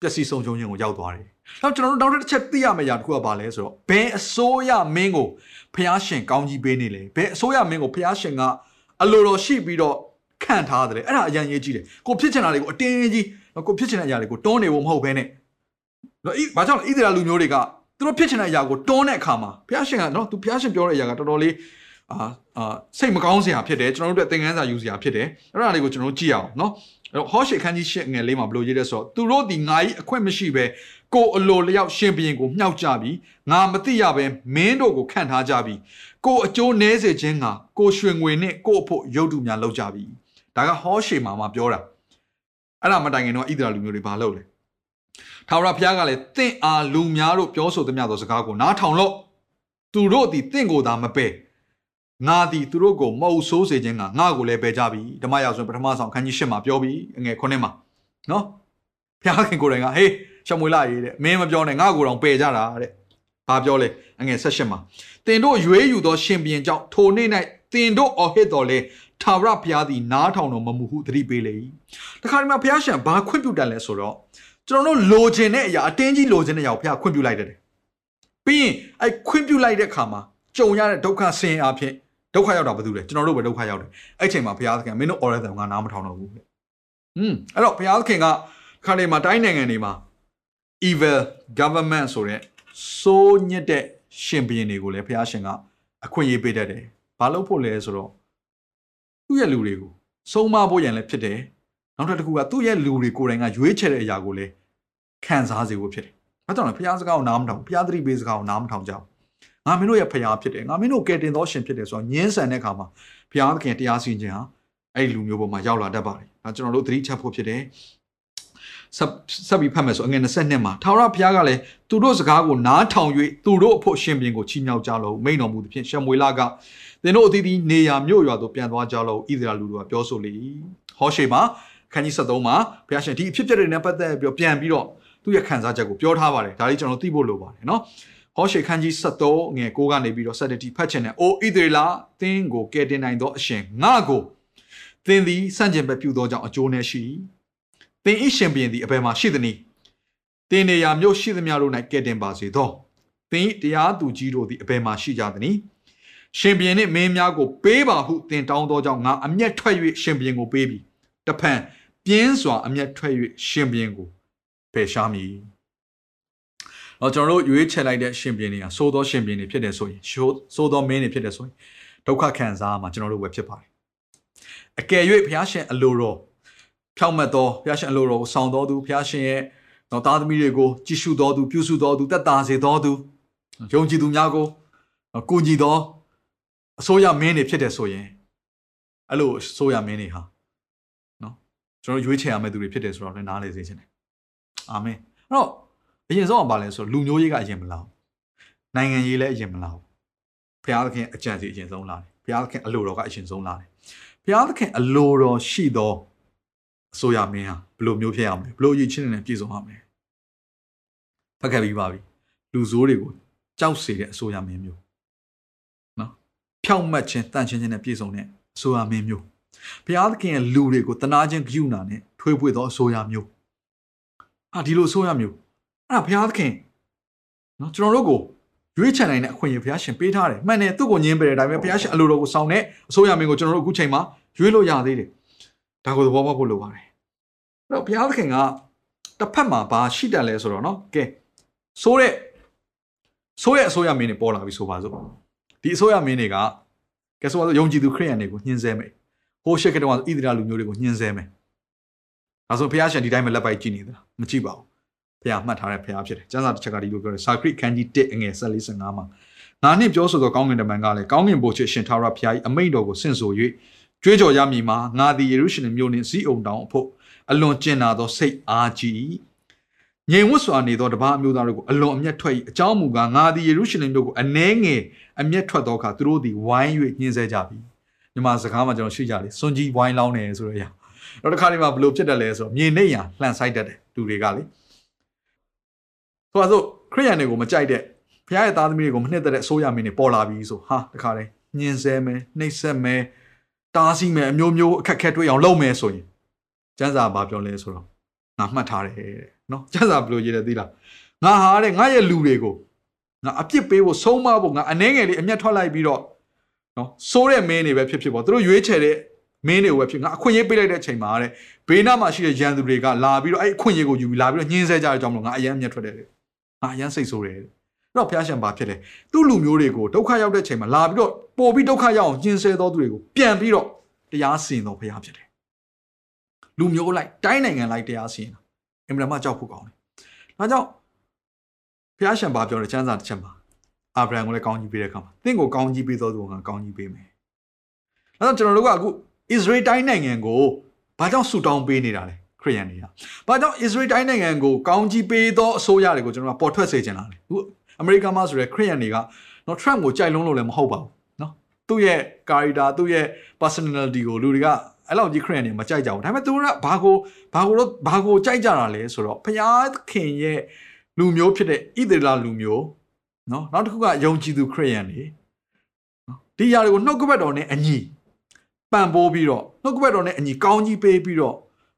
ပျက်စီးဆုံးရှုံးခြင်းကိုရောက်သွားတယ်။နောက်ကျွန်တော်တို့နောက်တစ်ချက်သိရမယ့်အရာတစ်ခုကဘာလဲဆိုတော့ဘယ်အစိုးရမင်းကိုဖျားရှင်ကောင်းကြီးပေးနေလဲ။ဘယ်အစိုးရမင်းကိုဖျားရှင်ကအလိုတော်ရှိပြီးတော့ခန့်ထားတယ်။အဲ့ဒါအရင်ရေးကြည့်တယ်။ကိုဖြစ်ချင်တာတွေကိုအတင်းကြီးကိုဖြစ်ချင်တဲ့အရာတွေကိုတွန်းနေဖို့မဟုတ်ဘဲနဲ့နော်ဘာကြောင့်လဲဣသရေလလူမျိုးတွေကသူတို့ဖြစ်ချင်တဲ့အရာကိုတွန်းတဲ့အခါမှာဖျားရှင်ကနော်သူဖျားရှင်ပြောတဲ့အရာကတော်တော်လေး အာအာစိတ်မကောင်းစရာဖြစ်တယ်ကျွန်တော်တို့အတွက်သင်ခန်းစာယူစရာဖြစ်တယ်အဲ့ဒါလေးကိုကျွန်တော်တို့ကြည့်အောင်နော်အဲ့တော့ဟောရှေခန်းကြီးရှစ်ငယ်လေးမှာဘယ်လိုရေးလဲဆိုတော့သူတို့ဒီငါကြီးအခွင့်မရှိပဲကိုအလိုလျောက်ရှင်ဘရင်ကိုမြှောက်ကြပြီးငါမသိရပဲမင်းတို့ကိုခန့်ထားကြပြီးကိုအကျိုးနည်းစေခြင်းကကိုရွှေငွေနဲ့ကိုအဖို့ရုပ်တုများလောက်ကြပြီဒါကဟောရှေမှာမှာပြောတာအဲ့ဒါမတိုင်ခင်တော့ဣသရေလလူမျိုးတွေဘာလုပ်လဲထာဝရဘုရားကလည်းတင့်အားလူများတို့ပြောဆိုသမျှသောစကားကိုနားထောင်လို့သူတို့သည်တင့်ကိုသာမပယ် ငါသည်သူတို့ကိုမဟုတ်ဆိုးစေခြင်းကငါကိုလည်းပယ်ကြပြီဓမ္မရာဆိုပထမဆောင်ခန်းကြီး၈မှာပြောပြီးငယ်9မှာနော်ဘုရားခင်ကိုယ်တိုင်ကဟေးရှမွေလာရေးတဲ့မင်းမပြောနဲ့ငါကိုယ်တော်ပယ်ကြတာတဲ့ဘာပြောလဲအငယ်၁၈မှာတင်တို့ရွေးယူသောရှင်ပြန်ကြောင့်ထိုနေ့၌တင်တို့အော်ဟစ်တော်လဲထာဝရဘုရားသည်နားထောင်တော်မမူဟုသတိပေးလေ၏တခါဒီမှာဘုရားရှင်ဘာခွင့်ပြုတတ်လဲဆိုတော့ကျွန်တော်တို့လိုချင်တဲ့အရာအတင်းကြီးလိုချင်တဲ့အရာကိုဘုရားခွင့်ပြုလိုက်တယ်ပြီးရင်အဲခွင့်ပြုလိုက်တဲ့အခါမှာကြုံရတဲ့ဒုက္ခဆင်းအဖြစ် ဒုက္ခရောက်တာဘာလို့လဲကျွန်တော်တို့ပဲဒုက္ခရောက်တယ်အဲ့ချိန်မှာဘုရားသခင်မင်းတို့ order တယ်ငါနားမထောင်တော့ဘူးတဲ့อืมအဲ့တော့ဘုရားသခင်ကခါလေးမှာတိုင်းနိုင်ငံတွေမှာ evil government ဆိုတဲ့စိုးညစ်တဲ့ရှင်ဘုရင်တွေကိုလည်းဘုရားရှင်ကအခွင့်အရေးပေးတတ်တယ်ဘာလို့ဖို့လဲဆိုတော့သူ့ရဲ့လူတွေကိုဆုံးမဖို့ရန်လည်းဖြစ်တယ်နောက်တစ်ခုကသူ့ရဲ့လူတွေကိုယ်တိုင်ကရွေးချယ်တဲ့အရာကိုလည်းခံစားစေဖို့ဖြစ်တယ်။ဘာကြောင့်လဲဘုရားစကားကိုနားမထောင်ဘုရားသတိပေးစကားကိုနားမထောင်ကြဘူး။ ငါမင်းတို့ရဲ့ဖခင်ဖြစ်တယ်ငါမင်းတို့ကယ်တင်သောရှင်ဖြစ်တယ်ဆိုတော့ညင်းဆန်တဲ့အခါမှာဘုရားသခင်တရားစီရင်ခြင်းဟာအဲ့ဒီလူမျိုးပေါ်မှာရောက်လာတတ်ပါတယ်ဒါကျွန်တော်တို့သတိချက်ဖို့ဖြစ်တယ်ဆက်ဆက်ပြီးဖတ်မယ်ဆိုအငယ်22မှာထာဝရဘုရားကလည်းသူတို့စကားကိုနားထောင်၍သူတို့အဖို့ရှင်ပြန်ကိုချီးမြှောက်ကြလို့မိန်တော်မူသည်ဖြင့်ရှမွေလကသင်တို့အသီးသီးနေရာမြို့ရွာသို့ပြန်သွားကြလို့ဣသရေလလူတို့ကပြောဆိုလေ၏ဟောရှေမှာခန်းကြီး73မှာဘုရားရှင်ဒီအဖြစ်အပျက်တွေနဲ့ပတ်သက်ပြီးပြန်ပြီးတော့သူ့ရဲ့ခံစားချက်ကိုပြောထားပါတယ်ဒါလေးကျွန်တော်သိဖို့လိုပါတယ်နော် ဟောရှေခန်းကြီး73ငယ်6ကနေပြီးတော့7တိဖတ်ချင်တယ်အိုဣသရေလသင်ကိုကယ်တင်နိုင်သောအရှင်ငါကိုသင်သည်စန့်ကျင်ဘက်ပြုသောကြောင့်အကျိုးနဲ့ရှိသင်ဤရှင်ပြန်သည်အဘယ်မှာရှိသနည်းသင်နေရာမြို့ရှိသမျှတို့၌ကယ်တင်ပါစေသောသင်တရားသူကြီးတို့သည်အဘယ်မှာရှိကြသနည်းရှင်ပြန်နှင့်မင်းများကိုပေးပါဟုသင်တောင်းသောကြောင့်ငါအမျက်ထွက်၍ရှင်ပြန်ကိုပေးပြီတဖန်ပြင်းစွာအမျက်ထွက်၍ရှင်ပြန်ကိုပယ်ရှားမည်။ တော့ကျွန်တော်တို့ရွေးချယ်လိုက်တဲ့ရှင်ပြန်တွေကသိုးသောရှင်ပြန်တွေဖြစ်တယ်ဆိုရင်သိုးသောမင်းတွေဖြစ်တယ်ဆိုရင်ဒုက္ခခံစားမှာကျွန်တော်တို့ပဲဖြစ်ပါတယ်။အကယ်၍ဘုရားရှင်အလိုတော်ဖြောင့်မတ်သောဘုရားရှင်အလိုတော်ကိုဆောင်တော်သူဘုရားရှင်ရဲ့တော့သားသမီးတွေကိုကြည်ရှုတော်သူပြုစုတော်သူတက်တာစေတော်သူယုံကြည်သူများကိုကိုကြည်တော်အစိုးရမင်းတွေဖြစ်တယ်ဆိုရင်အဲ့လိုအစိုးရမင်းတွေဟာနော်ကျွန်တော်ရွေးချယ်ရမယ့်သူတွေဖြစ်တယ်ဆိုတော့လည်းနားလေစေချင်တယ်အာမင်အဲ့တော့ အရင်ဆုံးကဘာလဲဆိုလူမျိုးရေးကအရင်မလားနိုင်ငံရေးလည်းအရင်မလားဘုရားသခင်အကြံစီအရင်ဆုံးလာတယ်ဘုရားသခင်အလိုတော်ကအရင်ဆုံးလာတယ်ဘုရားသခင်အလိုတော်ရှိသောအစိုးရမင်းဟာဘယ်လိုမျိုးဖြစ်ရမလဲဘယ်လိုရည်ချင်းနဲ့ပြည့်စုံရမလဲဖတ်ခဲ့ပြီးပါပြီလူဆိုးတွေကိုကြောက်စေတဲ့အစိုးရမင်းမျိုးနော်ဖြောင့်မတ်ခြင်းတန်ရှင်းခြင်းနဲ့ပြည့်စုံတဲ့အစိုးရမင်းမျိုးဘုရားသခင်ရဲ့လူတွေကိုတနာခြင်းဂရုဏာနဲ့ထွေးပွေသောအစိုးရမျိုးအာဒီလိုအစိုးရမျိုး အဲ့ဒါဘုရားသခင်နော်ကျွန်တော်တို့ကိုရွေးချယ်နိုင်တဲ့အခွင့်အရေးဘုရားရှင်ပေးထားတယ်မှန်တယ်သူ့ကိုညင်းပယ်တယ်ဒါပေမဲ့ဘုရားရှင်အလိုတော်ကိုဆောင်တဲ့အစိုးရမင်းကိုကျွန်တော်တို့အခုချိန်မှာရွေးလို့ရသေးတယ်ဒါကိုသဘောပေါက်ဖို့လိုပါတယ်အဲ့တော့ဘုရားသခင်ကတစ်ဖက်မှာဘာရှိတယ်လဲဆိုတော့နော်ကဲဆိုးတဲ့ဆိုးရဲ့အစိုးရမင်းတွေပေါ်လာပြီဆိုပါစို့ဒီအစိုးရမင်းတွေကကဲဆိုပါစို့ယုံကြည်သူခရိယန်တွေကိုညှင်းဆဲမယ်ဟိုးရှက်ကတော့ဣသရေလလူမျိုးတွေကိုညှင်းဆဲမယ်ဒါဆိုဘုရားရှင်ဒီတိုင်းပဲလက်ပိုက်ကြည့်နေသလားမကြည့်ပါဘူး ဘုရားမှတ်ထားတဲ့ဘုရားဖြစ်တယ်ကျမ်းစာတစ်ချက်ကဒီလိုပြောတယ်စာခရစ်ခန်းကြီး1အငယ်14-15မှာငါနှင့်ပြောဆိုသောကောင်းကင်တမန်ကလည်းကောင်းကင်ဘုရားရှင်ထာဝရဘုရား၏အမိန့်တော်ကိုဆင့်ဆို၍ကြွေးကြော်ရမည်မှာငါသည်ယေရုရှလင်မြို့နှင့်ဇီးအုံတောင်အဖို့အလွန်ကျင်နာသောစိတ်အားကြီးငြိမ်ဝတ်စွာနေသောတပါးအမျိုးသားတို့ကိုအလွန်အမျက်ထွက်၏အကြောင်းမူကားငါသည်ယေရုရှလင်မြို့ကိုအနှဲငယ်အမျက်ထွက်သောအခါသူတို့သည်ဝိုင်း၍ညှင်းဆဲကြပြီမြန်မာစကားမှာကျွန်တော်ရှိကြလေစွန်ကြီးဝိုင်းလောင်းနေဆိုရရတော့တစ်ခါဒီမှာဘလို့ဖြစ်တယ်လဲဆိုတော့မြေနေရလှန်ဆိုင်တတ်တယ်လူတွေကလေ ဆိုတော့ခရိယန်တွေကိုမကြိုက်တဲ့ဘုရားရဲ့သားသမီးတွေကိုမနှစ်သက်တဲ့အစိုးရမင်းတွေပေါ်လာပြီဆိုဟာတခါလေညှင်းဆဲမယ်နှိပ်စက်မယ်တားဆီးမယ်အမျိုးမျိုးအခက်ခဲတွေ့အောင်လုပ်မယ်ဆိုရင်ကျန်းစာဘာပြောလဲဆိုတော့ငါမှတ်ထားတယ်တဲ့နော်ကျန်းစာဘယ်လိုရေးလဲသိလားငါဟာတဲ့ငါရဲ့လူတွေကိုငါအပြစ်ပေးဖို့ဆုံးမဖို့ငါအနှဲငယ်လေးအမျက်ထွက်လိုက်ပြီးတော့နော်စိုးတဲ့မင်းတွေပဲဖြစ်ဖြစ်ပေါ့သူတို့ရွေးချယ်တဲ့မင်းတွေကိုပဲဖြစ်ငါအခွင့်အရေးပေးလိုက်တဲ့အချိန်မှာတဲ့ဘေးနားမှာရှိတဲ့ရန်သူတွေကလာပြီးတော့အဲ့အခွင့်အရေးကိုယူပြီးလာပြီးတော့ညှင်းဆဲကြတဲ့အကြောင်းမလို့ငါအယမ်းအမျက်ထွက်တယ် ငါအယမ်းစိတ်ဆိုးတယ်အဲ့တော့ဘုရားရှင်ဘာဖြစ်လဲသူ့လူမျိုးတွေကိုဒုက္ခရောက်တဲ့ချိန်မှာလာပြီးတော့ပို့ပြီးဒုက္ခရောက်အောင်ညှင်းဆဲသောသူတွေကိုပြန်ပြီးတော့တရားစီရင်တော်ဘုရားဖြစ်တယ်လူမျိုးလိုက်တိုင်းနိုင်ငံလိုက်တရားစီရင်တာအင်မတန်မှကြောက်ဖို့ကောင်းတယ်ဒါကြောင့်ဘုရားရှင်ဘာပြောလဲစံစာတစ်ချက်မှာအာဗြဟံကိုလည်းကောင်းကြီးပေးတဲ့အခါမှာသင်ကိုကောင်းကြီးပေးသောသူကကောင်းကြီးပေးမယ်အဲတော့ကျွန်တော်တို့ကအခုဣသရေလတိုင်းနိုင်ငံကိုဘာကြောင့်ဆူတောင်းပေးနေတာလဲ ခရိယန်တွေက။ဘာကြောင့်ဣသရေလတိုင်းနိုင်ငံကိုကောင်းကြီးပေးသောအစိုးရတွေကိုကျွန်တော်ကပေါ်ထွက်စေချင်တာလဲ။အခုအမေရိကန်မှာဆိုရဲခရိယန်တွေကနော် Trump ကိုကြိုက်လုံးလို့လည်းမဟုတ်ပါဘူး။နော်။သူ့ရဲ့ character သူ့ရဲ့ personality ကိုလူတွေကအဲ့လောက်ကြီးခရိယန်တွေမကြိုက်ကြဘူး။ဒါပေမဲ့သူတို့ကဘာကိုဘာကိုတော့ဘာကိုကြိုက်ကြတာလဲဆိုတော့ဖျားခင်ရဲ့လူမျိုးဖြစ်တဲ့ဣသရေလလူမျိုးနော်နောက်တစ်ခုကယုံကြည်သူခရိယန်တွေနော်ဒီຢာတွေကိုနှုတ်ကပတ်တော်နဲ့အညီပံ့ပိုးပြီးတော့နှုတ်ကပတ်တော်နဲ့အညီကောင်းကြီးပေးပြီးတော့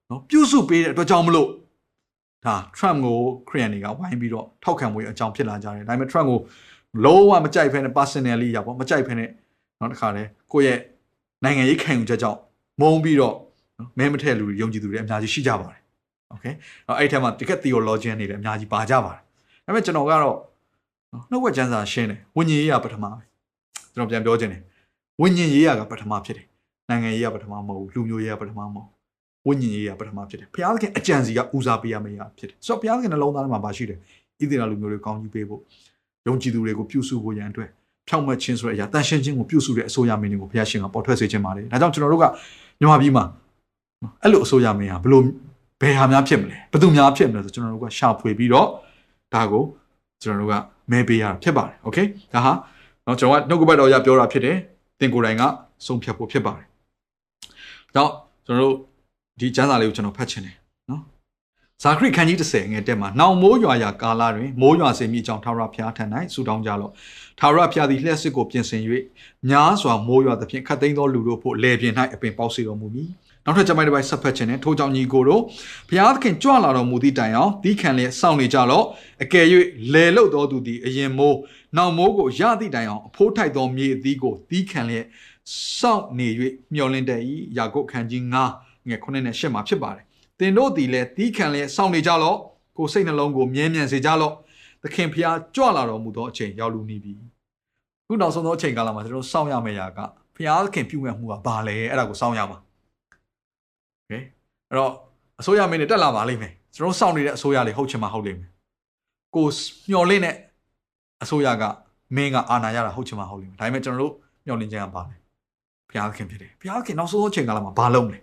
နော်ပြုစုပေးတဲ့အတွက်ကြောင့်မလို့ဒါ Trump ကိုခရီးယန်တွေကဝိုင်းပြီးတော့ထောက်ခံမှုအကြောင်းဖြစ်လာကြတယ်ဒါပေမဲ့ Trump ကိုလုံးဝမကြိုက်ဖ ೇನೆ personally ရပါမကြိုက်ဖ ೇನೆ နောက်တစ်ခါလဲကိုယ့်ရဲ့နိုင်ငံရေးခံယူချက်ကြောင့်မုန်းပြီးတော့မဲမထည့်လူတွေယုံကြည်သူတွေအများကြီးရှိကြပါတယ်โอเคအဲ့အဲ့ထက်မှာတကက် theologian တွေလည်းအများကြီးပါကြပါတယ်ဒါပေမဲ့ကျွန်တော်ကတော့နှုတ်ဝက်ကျမ်းစာရှင်းတယ်ဝိညာဉ်ရေးကပထမပဲကျွန်တော်ပြန်ပြောခြင်းတယ်ဝိညာဉ်ရေးကပထမဖြစ်တယ်နိုင်ငံရေးကပထမမဟုတ်ဘူးလူမျိုးရေးကပထမမဟုတ် ဝိညာဉ်ရေးကပထမဖြစ်တယ်ဘုရားသခင်အကြံစီကဦးစားပေးရမယ့်ရဖြစ်တယ်ဆိုတော့ဘုရားသခင်နှလုံးသားထဲမှာပါရှိတယ်ဣသရေလလူမျိုးတွေကောင်းကြီးပေးဖို့ယုံကြည်သူတွေကိုပြုစုဖို့ရန်အတွက် ဖြောင့်မတ်ခြင်းဆိုတဲ့အရာတန်ရှင်းခြင်းကိုပြုစုတဲ့အစိုးရမင်းတွေကိုဘုရားရှင်ကပေါ်ထွက်စေခြင်းပါတယ်ဒါကြောင့်ကျွန်တော်တို့ကမြန်မာပြည်မှာအဲ့လိုအစိုးရမင်းဟာဘလို့ဘယ်ဟာများဖြစ်မလဲဘယ်သူများဖြစ်မလဲဆိုကျွန်တော်တို့ကရှာဖွေပြီးတော့ဒါကိုကျွန်တော်တို့ကမဲပေးရတာဖြစ်ပါတယ်โอเคဒါဟာเนาะကျွန်တော်ကနှုတ်ကပတ်တော်ရပြောတာဖြစ်တယ်တင်ကိုယ်တိုင်ကဆုံးဖြတ်ဖို့ဖြစ်ပါတယ်။ဒါကျွန်တော်တို့ ဒီကျမ်းစာလေးကိုကျွန်တော်ဖတ်ချင်တယ်နော်။ဇာခရိခန်းကြီး30ငယ်တက်မှာနောင်မိုးရွာရာကာလတွင်မိုးရွာစေမိကြောင့်ထာဝရဘုရားထံ၌ဆုတောင်းကြလော့။ထာဝရဘုရားသည်လျှက်စစ်ကိုပြင်ဆင်၍များစွာမိုးရွာသဖြင့်ခတ်သိမ်းသောလူတို့ဖို့လေပြင်း၌အပင်ပေါက်စေတော်မူမည်။နောက်ထပ်ကျမိုင်းတစ်ပိုင်းဆက်ဖတ်ခြင်းနဲ့ထိုးကြောင့်ညီကိုတို့ဘုရားသခင်ကြွလာတော်မူသည့်တိုင်အောင်သီးခံလျက်စောင့်နေကြလော့အကယ်၍လေလုတ်တော်သူသည်အရင်မိုးနောက်မိုးကိုရသည့်တိုင်အောင်အဖိုးထိုက်သောမြေအသီးကိုသီးခံလျက်စောင့်နေ၍မျောလင့်တဲ့ဤယာကုပ်ခန်းကြီး9 ငယ်9နဲ့10မှာဖြစ်ပါတယ်သင်တို့သည်လည်းသီးခံလျက်စောင့်နေကြလော့ကိုယ်စိတ်နှလုံးကိုမြဲမြံစေကြလော့သခင်ဖျားကြွလာတော်မူသောအချိန်ရောက်လူနေပြီခုနောက်ဆုံးသောအချိန်ကာလမှာကျွန်တော်စောင့်ရမယ့်ရာကဖျားသခင်ပြုမဲ့မှုကဘာလဲအဲ့ဒါကိုစောင့်ရမှာโอเคအဲ့တော့အစိုးရမင်းတွေတက်လာပါလိမ့်မယ်ကျွန်တော်စောင့်နေတဲ့အစိုးရလေးဟုတ်ချင်မှဟုတ်လိမ့်မယ်ကိုမျော်လင့်တဲ့အစိုးရကမင်းကအာဏာရတာဟုတ်ချင်မှဟုတ်လိမ့်မယ်ဒါပေမဲ့ကျွန်တော်တို့မျော်လင့်ခြင်းကပါလဲဘုရားသခင်ဖြစ်တယ်ဘုရားသခင်နောက်ဆုံးအချိန်ကာလမှာဘာလုပ်မလဲ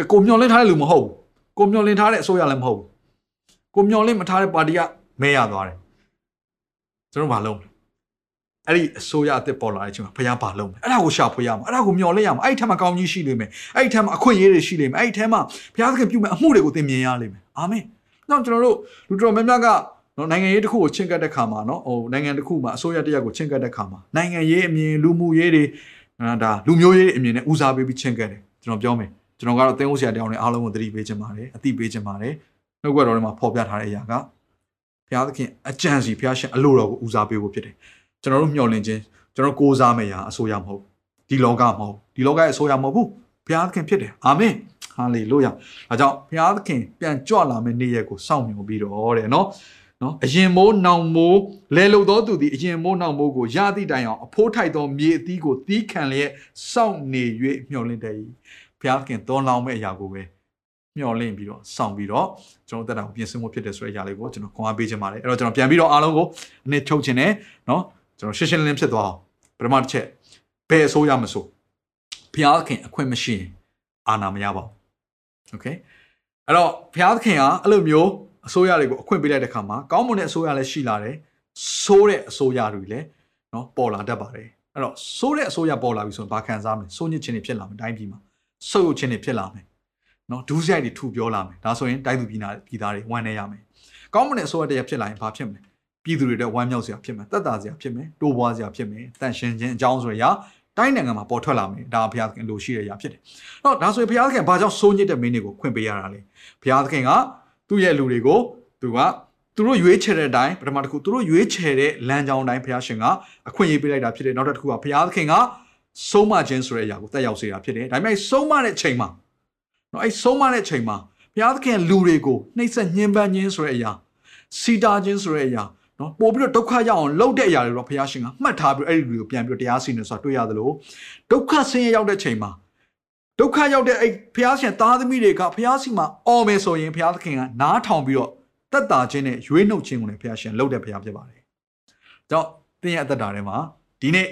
ကဲကိုမျော်လင့်ထားတဲ့လူမဟုတ်ဘူးကိုမျော်လင့်ထားတဲ့အစိုးရလည်းမဟုတ်ဘူးကိုမျော်လင့်မထားတဲ့ပါတီကမဲရသွားတယ်ကျွန်တော်ဘာလုပ်မလဲအဲ့ဒီအစိုးရအစ်စ်ပေါ်လာတဲ့အချိန်မှာဘုရားဘာလုပ်မလဲအဲ့ဒါကိုရှာဖွေရမှာအဲ့ဒါကိုမျော်လင့်ရမှာအဲ့ဒီထက်မှာကောင်းကြီးရှိလိမ့်မယ်အဲ့ဒီထက်မှာအခွင့်အရေးတွေရှိလိမ့်မယ်အဲ့ဒီထက်မှာဘုရားသခင်ပြုမဲ့အမှုတွေကိုသင်မြင်ရလိမ့်မယ်အာမင်နောက်ကျွန်တော်တို့လူတော်များများကနော်နိုင်ငံရေးတစ်ခုကိုချင့်ကပ်တဲ့ခါမှာနော်ဟိုနိုင်ငံတစ်ခုမှာအစိုးရတစ်ရပ်ကိုချင့်ကပ်တဲ့ခါမှာနိုင်ငံရေးအမြင်လူမှုရေးတွေအဲဒါလူမျိုးရေးအမြင်နဲ့ဦးစားပေးပြီးချင့်ကပ်တယ်ကျွန်တော်ပြောမယ် ကျွန်တော်ကတော့သင်ဦးဆရာတောင်းနဲ့အားလုံးကိုသတိပေးခြင်းပါတယ်အသိပေးခြင်းပါတယ်နှုတ်ကပတ်တော်ထဲမှာဖော်ပြထားတဲ့အရာကဘုရားသခင်အကြံစီဘုရားရှင်အလိုတော်ကိုဦးစားပေးဖို့ဖြစ်တယ်ကျွန်တော်တို့မျှော်လင့်ခြင်းကျွန်တော်ကိုးစားမယ့်ရာအစိုးရမဟုတ်ဒီလောကမဟုတ်ဒီလောကရဲ့အစိုးရမဟုတ်ဘူးဘုရားသခင်ဖြစ်တယ်အာမင်ဟာလေလုယာဒါကြောင့်ဘုရားသခင်ပြန်ကြွလာမယ့်နေ့ရက်ကိုစောင့်မျှော်ပြီးတော့တဲ့နော်နော်အရင်မိုးနောင်မိုးလဲလုံသောသူသည်အရင်မိုးနောင်မိုးကိုရသည့်တိုင်အောင်အဖိုးထိုက်သောမြေအသီးကိုသီးခံလျက်စောင့်နေ၍မျှော်လင့်တတ်၏ ဘုရားသခင်သွန်လောင်းမဲ့အရာကိုပဲမျှော်လင့်ပြီးတော့စောင့်ပြီးတော့ကျွန်တော်တက်တာကိုပြင်ဆင်ဖို့ဖြစ်တယ်ဆိုတဲ့အရာလေးကိုကျွန်တော်ခွန်အားပေးခြင်းပါတယ်အဲ့တော့ကျွန်တော်ပြန်ပြီးတော့အားလုံးကိုအနည်းချုပ်ခြင်းနဲ့နော်ကျွန်တော်ရှင်းရှင်းလင်းလင်းဖြစ်သွားအောင်ပထမတစ်ချက်ဘယ်အစိုးရမဆိုဘုရားသခင်အခွင့်မရှိရင်အာဏာမရပါဘူးโอเคအဲ့တော့ဘုရားသခင်ကအဲ့လိုမျိုးအစိုးရတွေကိုအခွင့်ပေးလိုက်တဲ့ခါမှာကောင်းမွန်တဲ့အစိုးရလည်းရှိလာတယ်ဆိုးတဲ့အစိုးရတွေလည်းเนาะပေါ်လာတတ်ပါတယ်အဲ့တော့ဆိုးတဲ့အစိုးရပေါ်လာပြီဆိုရင်ဘာခံစားမလဲစိုးညစ်ခြင်းတွေဖြစ်လာမယ်တိုင်းပြည်မှာ ဆုတ်ယုတ်ခြင်းတွေဖြစ်လာမယ်နော်ဒူးဆိုင်တွေထူပြောလာမယ်ဒါဆိုရင်တိုက်သူပြည်သားပြည်သားတွေဝမ်းနေရမယ်ကောင်းမွန်တဲ့အစိုးရတရားဖြစ်လာရင်ဘာဖြစ်မလဲပြည်သူတွေအတွက်ဝမ်းမြောက်စရာဖြစ်မယ်တက်တာစရာဖြစ်မယ်တိုးပွားစရာဖြစ်မယ်တန်ရှင်ခြင်းအကြောင်းဆိုရာတိုင်းနိုင်ငံမှာပေါ်ထွက်လာမယ်ဒါဘုရားသခင်လိုရှိတဲ့အရာဖြစ်တယ်။တော့ဒါဆိုရင်ဘုရားသခင်ဘာကြောင့်စိုးညစ်တဲ့မင်းတွေကိုခွင့်ပေးရတာလဲ။ဘုရားသခင်ကသူ့ရဲ့လူတွေကိုသူကသူတို့ရွေးချယ်တဲ့အတိုင်းပထမတစ်ခုသူတို့ရွေးချယ်တဲ့လမ်းကြောင်းတိုင်းဘုရားရှင်ကအခွင့်အရေးပေးလိုက်တာဖြစ်တယ်။နောက်တစ်ခုကဘုရားသခင်က ဆုံးမခြင်းဆိုတဲ့အရာကိုတက်ရောက်စေတာဖြစ်တယ်။ဒါပေမဲ့ဆုံးမတဲ့ချိန်မှာနော်အဲ့ဆုံးမတဲ့ချိန်မှာဘုရားသခင်လူတွေကိုနှိပ်စက်ညှဉ်းပန်းခြင်းဆိုတဲ့အရာစီတာခြင်းဆိုတဲ့အရာနော်ပို့ပြီးတော့ဒုက္ခရောက်အောင်လုပ်တဲ့အရာတွေတော့ဘုရားရှင်ကမှတ်ထားပြီးအဲ့ဒီလူကိုပြန်ပြီးတော့တရားစီရင်ဆိုတာတွေ့ရသလိုဒုက္ခဆင်းရဲရောက်တဲ့ချိန်မှာဒုက္ခရောက်တဲ့အဲ့ဘုရားရှင်သားသမီးတွေကဘုရားရှိခိုးအော်မယ်ဆိုရင်ဘုရားသခင်ကနားထောင်ပြီးတော့တက်တာခြင်းနဲ့ရွေးနှုတ်ခြင်းကိုလည်းဘုရားရှင်လုပ်တဲ့ဘုရားဖြစ်ပါတယ်။ကြောင့်သင်ရဲ့အသက်တာထဲမှာဒီနေ့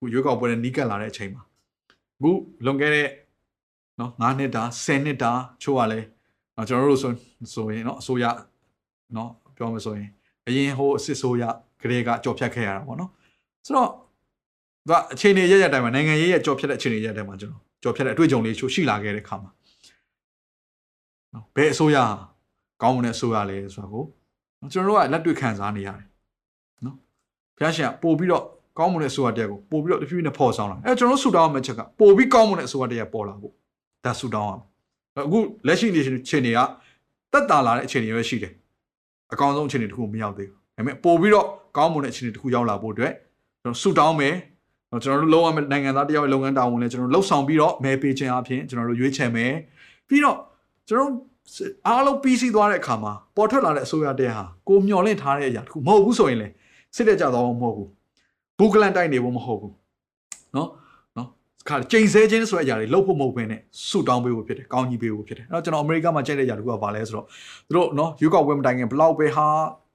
ခုရွေးကောက်ပွဲနဲ့နီးကပ်လာတဲ့အချိန်မှာအခုလွန်ခဲ့တဲ့နော်9နှစ်တာ10နှစ်တာချို့ကလည်းကျွန်တော်တို့ဆိုဆိုရင်နော်အစိုးရနော်ပြောမယ်ဆိုရင်အရင်ဟိုအစ်ဆိုးရကလေးကကြော်ဖြတ်ခဲ့ရတာပေါ့နော်ဆိုတော့သူကအခြေအနေရရတိုင်းမှာနိုင်ငံရေးရကြော်ဖြတ်တဲ့အခြေအနေရတိုင်းမှာကျွန်တော်ကြော်ဖြတ်တဲ့အတွေ့အကြုံလေးချို့ရှိလာခဲ့တဲ့ခါမှာနော်ဘယ်အစိုးရကောင်းမွန်တဲ့အစိုးရလဲဆိုတာကိုကျွန်တော်တို့ကလက်တွေ့ခံစားနေရတယ်နော်ဘုရားရှင်ကပို့ပြီးတော့ ကောင်းမွန်တဲ့အစိုးရတရားကိုပို့ပြီးတော့တဖြည်းဖြည်းနဲ့ဖော်ဆောင်လာအဲကျွန်တော်တို့ဆူတောင်းမယ့်ချက်ကပို့ပြီးကောင်းမွန်တဲ့အစိုးရတရားပေါ်လာဖို့ဒါဆူတောင်းအောင်အခုလက်ရှိနေအခြေအနေကတက်တာလာတဲ့အခြေအနေပဲရှိတယ်အကောင်းဆုံးအခြေအနေတစ်ခုမရောက်သေးဘူးဒါပေမဲ့ပို့ပြီးတော့ကောင်းမွန်တဲ့အခြေအနေတစ်ခုရောက်လာဖို့အတွက်ကျွန်တော်ဆူတောင်းမယ်ကျွန်တော်တို့လုံးဝနိုင်ငံသားတယောက်ရဲ့လုပ်ငန်းတာဝန်လည်းကျွန်တော်လှုပ်ဆောင်ပြီးတော့မဲပေးခြင်းအပြင်ကျွန်တော်တို့ရွေးချယ်မယ်ပြီးတော့ကျွန်တော်အားလုံးပြီးစီးသွားတဲ့အခါမှာပေါ်ထွက်လာတဲ့အစိုးရတဲ့ဟာကိုမျှော်လင့်ထားတဲ့အရာတစ်ခုမဟုတ်ဘူးဆိုရင်လေစစ်တဲ့ကြတော့မဟုတ်ဘူး ဘူကလန်တိုက်နေဖို့မဟုတ်ဘူးနော်နော်ခါကြိမ်ဆဲခြင်းဆိုတဲ့အရာတွေလှုပ်ဖို့မဟုတ်ဘဲနဲ့ဆူတောင်းပေးဖို့ဖြစ်တယ်ကောင်းကြီးပေးဖို့ဖြစ်တယ်အဲ့တော့ကျွန်တော်အမေရိကမှာကြိုက်တဲ့အရာတခုကဘာလဲဆိုတော့သူတို့နော်ယူကောက်ဝင်းတိုင်ခင်ဘလောက်ပဲဟာ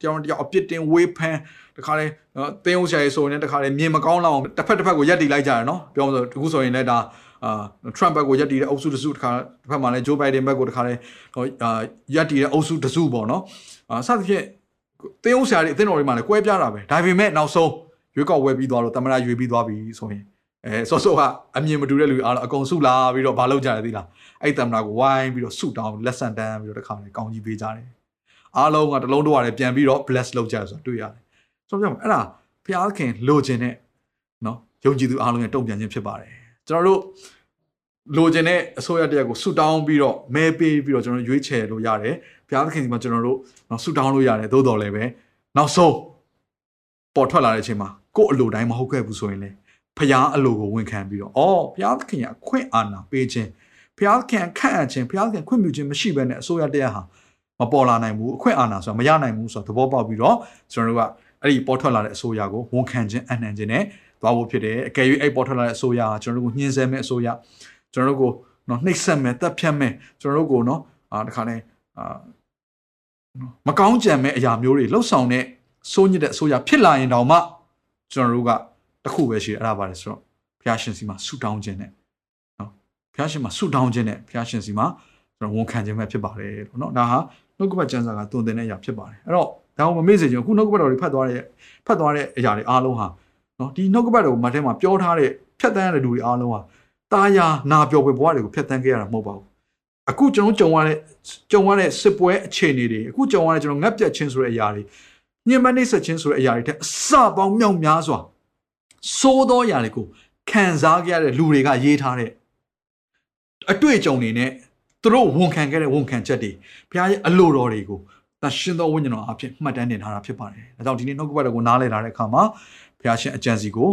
တယောက်တယောက်အပြစ်တင်ဝေဖန်တခါလဲနော်တင်းအောင်ဆရာကြီးဆိုရင်တခါလဲမြင်မကောင်းလောက်အောင်တစ်ဖက်တစ်ဖက်ကိုရက်တီလိုက်ကြတယ်နော်ပြောလို့ဆိုအခုဆိုရင်လည်းဒါအာထရမ့်ဘက်ကိုရက်တီတဲ့အုပ်စုတစုတခါတစ်ဖက်မှာလည်းဂျိုးဘိုင်ဒန်ဘက်ကိုတခါလဲအာရက်တီတဲ့အုပ်စုတစုပေါ့နော်အာစသဖြင့်တင်းအောင်ဆရာကြီးအသင်းတော်တွေမှာလည်းကွဲပြားတာပဲဒါပေမဲ့နောက်ဆုံး ရွေးကောက်ဝဲပြီးသွားလို့တမန်တော်ရွေးပြီးသွားပြီဆိုရင်အဲစောစောကအမြင်မတူတဲ့လူအားလုံးအကုန်စုလာပြီးတော့မလုပ်ကြရသေးလားအဲ့တမန်တော်ကိုဝိုင်းပြီးတော့စုတောင်းလက်ဆန်တန်းပြီးတော့တခါလေကောင်းကြီးပေးကြတယ်အားလုံးကတလုံးတော့ရတယ်ပြန်ပြီးတော့ bless လုပ်ကြရဆိုတွေ့ရတယ်ဆိုတော့အဲ့ဒါဘုရားခင်လိုချင်တဲ့နော်ယုံကြည်သူအားလုံးရဲ့တုံ့ပြန်ခြင်းဖြစ်ပါတယ်ကျွန်တော်တို့လိုချင်တဲ့အစိုးရတရက်ကိုဆူတောင်းပြီးတော့မဲပေးပြီးတော့ကျွန်တော်ရွေးချယ်လို့ရတယ်ဘုရားသခင်ဒီမှာကျွန်တော်တို့နော်ဆူတောင်းလို့ရတယ်သို့တော်လည်းပဲနောက်ဆုံးပေါ်ထွက်လာတဲ့အချိန်မှာ ကိုယ့်အလိုတိုင်းမဟုတ်ခဲ့ဘူးဆိုရင်လေဖျားအလိုကိုဝန်ခံပြီးတော့အော်ဘုရားသခင်ကအခွင့်အာဏာပေးခြင်းဘုရားသခင်ခန့်အပ်ခြင်းဘုရားသခင်ခွင့်ပြုခြင်းမရှိဘဲနဲ့အစိုးရတရက်ဟာမပေါ်လာနိုင်ဘူးအခွင့်အာဏာဆိုတာမရနိုင်ဘူးဆိုတော့သဘောပေါက်ပြီးတော့ကျွန်တော်တို့ကအဲ့ဒီပေါ်ထွက်လာတဲ့အစိုးရကိုဝန်ခံခြင်းအနှံခြင်းနဲ့သွားဖို့ဖြစ်တယ်အကယ်၍အဲ့ပေါ်ထွက်လာတဲ့အစိုးရကကျွန်တော်တို့ကိုညှင်းဆဲမဲ့အစိုးရကျွန်တော်တို့ကိုနော်နှိပ်စက်မဲ့တပ်ဖြတ်မဲ့ကျွန်တော်တို့ကိုနော်အာတခါနဲ့အာမကောင်းကြံမဲ့အရာမျိုးတွေလှုပ်ဆောင်တဲ့စိုးညစ်တဲ့အစိုးရဖြစ်လာရင်တောင်မှ ကျွန်တော်တို့ကတခုပဲရှိတယ်အဲ့ဒါပါလေဆိုတော့ဘုရားရှင်စီမှာဆူတောင်းခြင်းနဲ့နော်ဘုရားရှင်မှာဆူတောင်းခြင်းနဲ့ဘုရားရှင်စီမှာကျွန်တော်ဝန်ခံခြင်းပဲဖြစ်ပါတယ်လို့နော်ဒါဟာနှုတ်ကပတ်ကျမ်းစာကတုံတင်တဲ့အရာဖြစ်ပါတယ်အဲ့တော့ဒါကိုမမေ့စေချင်အခုနှုတ်ကပတ်တော်တွေဖတ်သွားတဲ့ဖတ်သွားတဲ့အရာတွေအားလုံးဟာနော်ဒီနှုတ်ကပတ်တော်မထဲမှာပြောထားတဲ့ဖြတ်တန်းရတဲ့လူတွေအားလုံးဟာတာယာနာပျော်ပွေဘဝတွေကိုဖြတ်တန်းခဲ့ရတာမဟုတ်ပါဘူးအခုကျွန်တော်ကြုံရတဲ့ကြုံရတဲ့စစ်ပွဲအခြေအနေတွေအခုကြုံရတဲ့ကျွန်တော်ငတ်ပြတ်ခြင်းဆိုတဲ့အရာတွေ ညှဉ်းပန်းနှိပ်စက်ခြင်းဆိုတဲ့အရာတွေတဲ့အစပေါင်းမြောက်များစွာစိုးသောအရာတွေကိုခံစားကြရတဲ့လူတွေကရေးထားတဲ့အတွေ့အကြုံတွေနဲ့သူတို့ဝန်ခံခဲ့တဲ့ဝန်ခံချက်တွေဘုရားရဲ့အလိုတော်တွေကိုသရှင်သောဝိညာဉ်တော်အဖြစ်မှတ်တမ်းတင်ထားတာဖြစ်ပါတယ်။ဒါကြောင့်ဒီနေ့နှုတ်ကပတ်တော်ကိုနားလည်ထားတဲ့အခါမှာဘုရားရှင်အကြံစီကို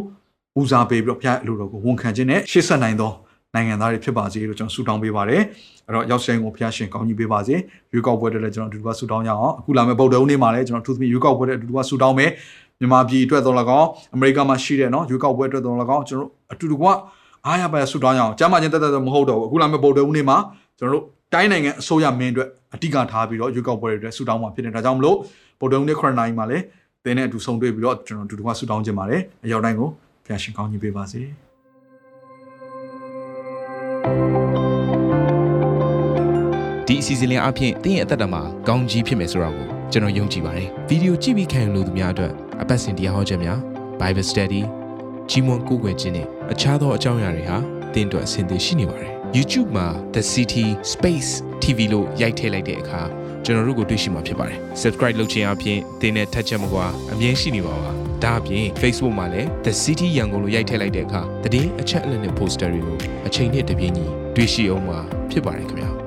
ဦးစားပေးပြီးတော့ဘုရားအလိုတော်ကိုဝန်ခံခြင်းနဲ့ရှေ့ဆက်နိုင်သော နိုင်ငံသားတွေဖြစ်ပါစေလို့ကျွန်တော်ဆုတောင်းပေးပါတယ်။အဲ့တော့ရောက်ဆိုင်ကိုဘုရားရှင်ကောင်းကြီးပေးပါစေ။ရွေးကောက်ပွဲတွေလည်းကျွန်တော်အတူတူဆုတောင်းရအောင်။အခုလာမယ့်ဗုဒ္ဓဦးနေ့မှာလည်းကျွန်တော်အထူးသဖြင့်ရွေးကောက်ပွဲတွေအတူတူဆုတောင်းမယ်။မြန်မာပြည်အတွက်တော်၎င်းအမေရိကန်မှာရှိတဲ့နော်ရွေးကောက်ပွဲအတွက်တော်၎င်းကျွန်တော်အတူတူကအားရပါရဆုတောင်းရအောင်။ကျမ်းမာခြင်းတက်တက်မဟုတ်တော့ဘူး။အခုလာမယ့်ဗုဒ္ဓဦးနေ့မှာကျွန်တော်တို့တိုင်းနိုင်ငံအစိုးရမင်းအတွက်အဓိကထားပြီးတော့ရွေးကောက်ပွဲတွေအတွက်ဆုတောင်းမှာဖြစ်တယ်ဒါကြောင့်မလို့ဗုဒ္ဓဦးနေ့ခရစ်နိုင်မှာလည်းသင်နဲ့အတူဆုံတွေ့ပြီးတော့ကျွန်တော်တို့တူတူကဆုတောင်းခြင်းပါတယ်အရောက်တိုင်းကိုဖျာရှင်ကောင်းကြီးပေးပါစေ။ ဒီအစီအစဉ်လေးအပြင်တင်းရဲ့အသက်တာမှာကောင်းကြီးဖြစ်မယ်ဆိုတာကိုကျွန်တော်ယုံကြည်ပါတယ်ဗီဒီယိုကြည့်ပြီးခံယူလို့သူများအတွက်အပတ်စဉ်တရားဟောခြင်းများ Bible Study ကြီးမွန်ကိုးကွယ်ခြင်းနဲ့အခြားသောအကြောင်းအရာတွေဟာတင်းအတွက်အဆင်သင့်ရှိနေပါတယ် YouTube မှာ The City Space TV လို့ရိုက်ထည့်လိုက်တဲ့အခါကျွန်တော်တို့ကိုတွေ့ရှိမှာဖြစ်ပါတယ် Subscribe လုပ်ခြင်းအပြင်တင်းနဲ့ထက်ချက်မကွာအမြင်ရှိနေပါပါဒါအပြင် Facebook မှာလည်း The City ရန်ကုန်လို့ရိုက်ထည့်လိုက်တဲ့အခါတည်အချက်အလက်နဲ့ poster တွေကိုအချိန်နဲ့တပြေးညီတွေ့ရှိအောင်မှာဖြစ်ပါတယ်ခင်ဗျာ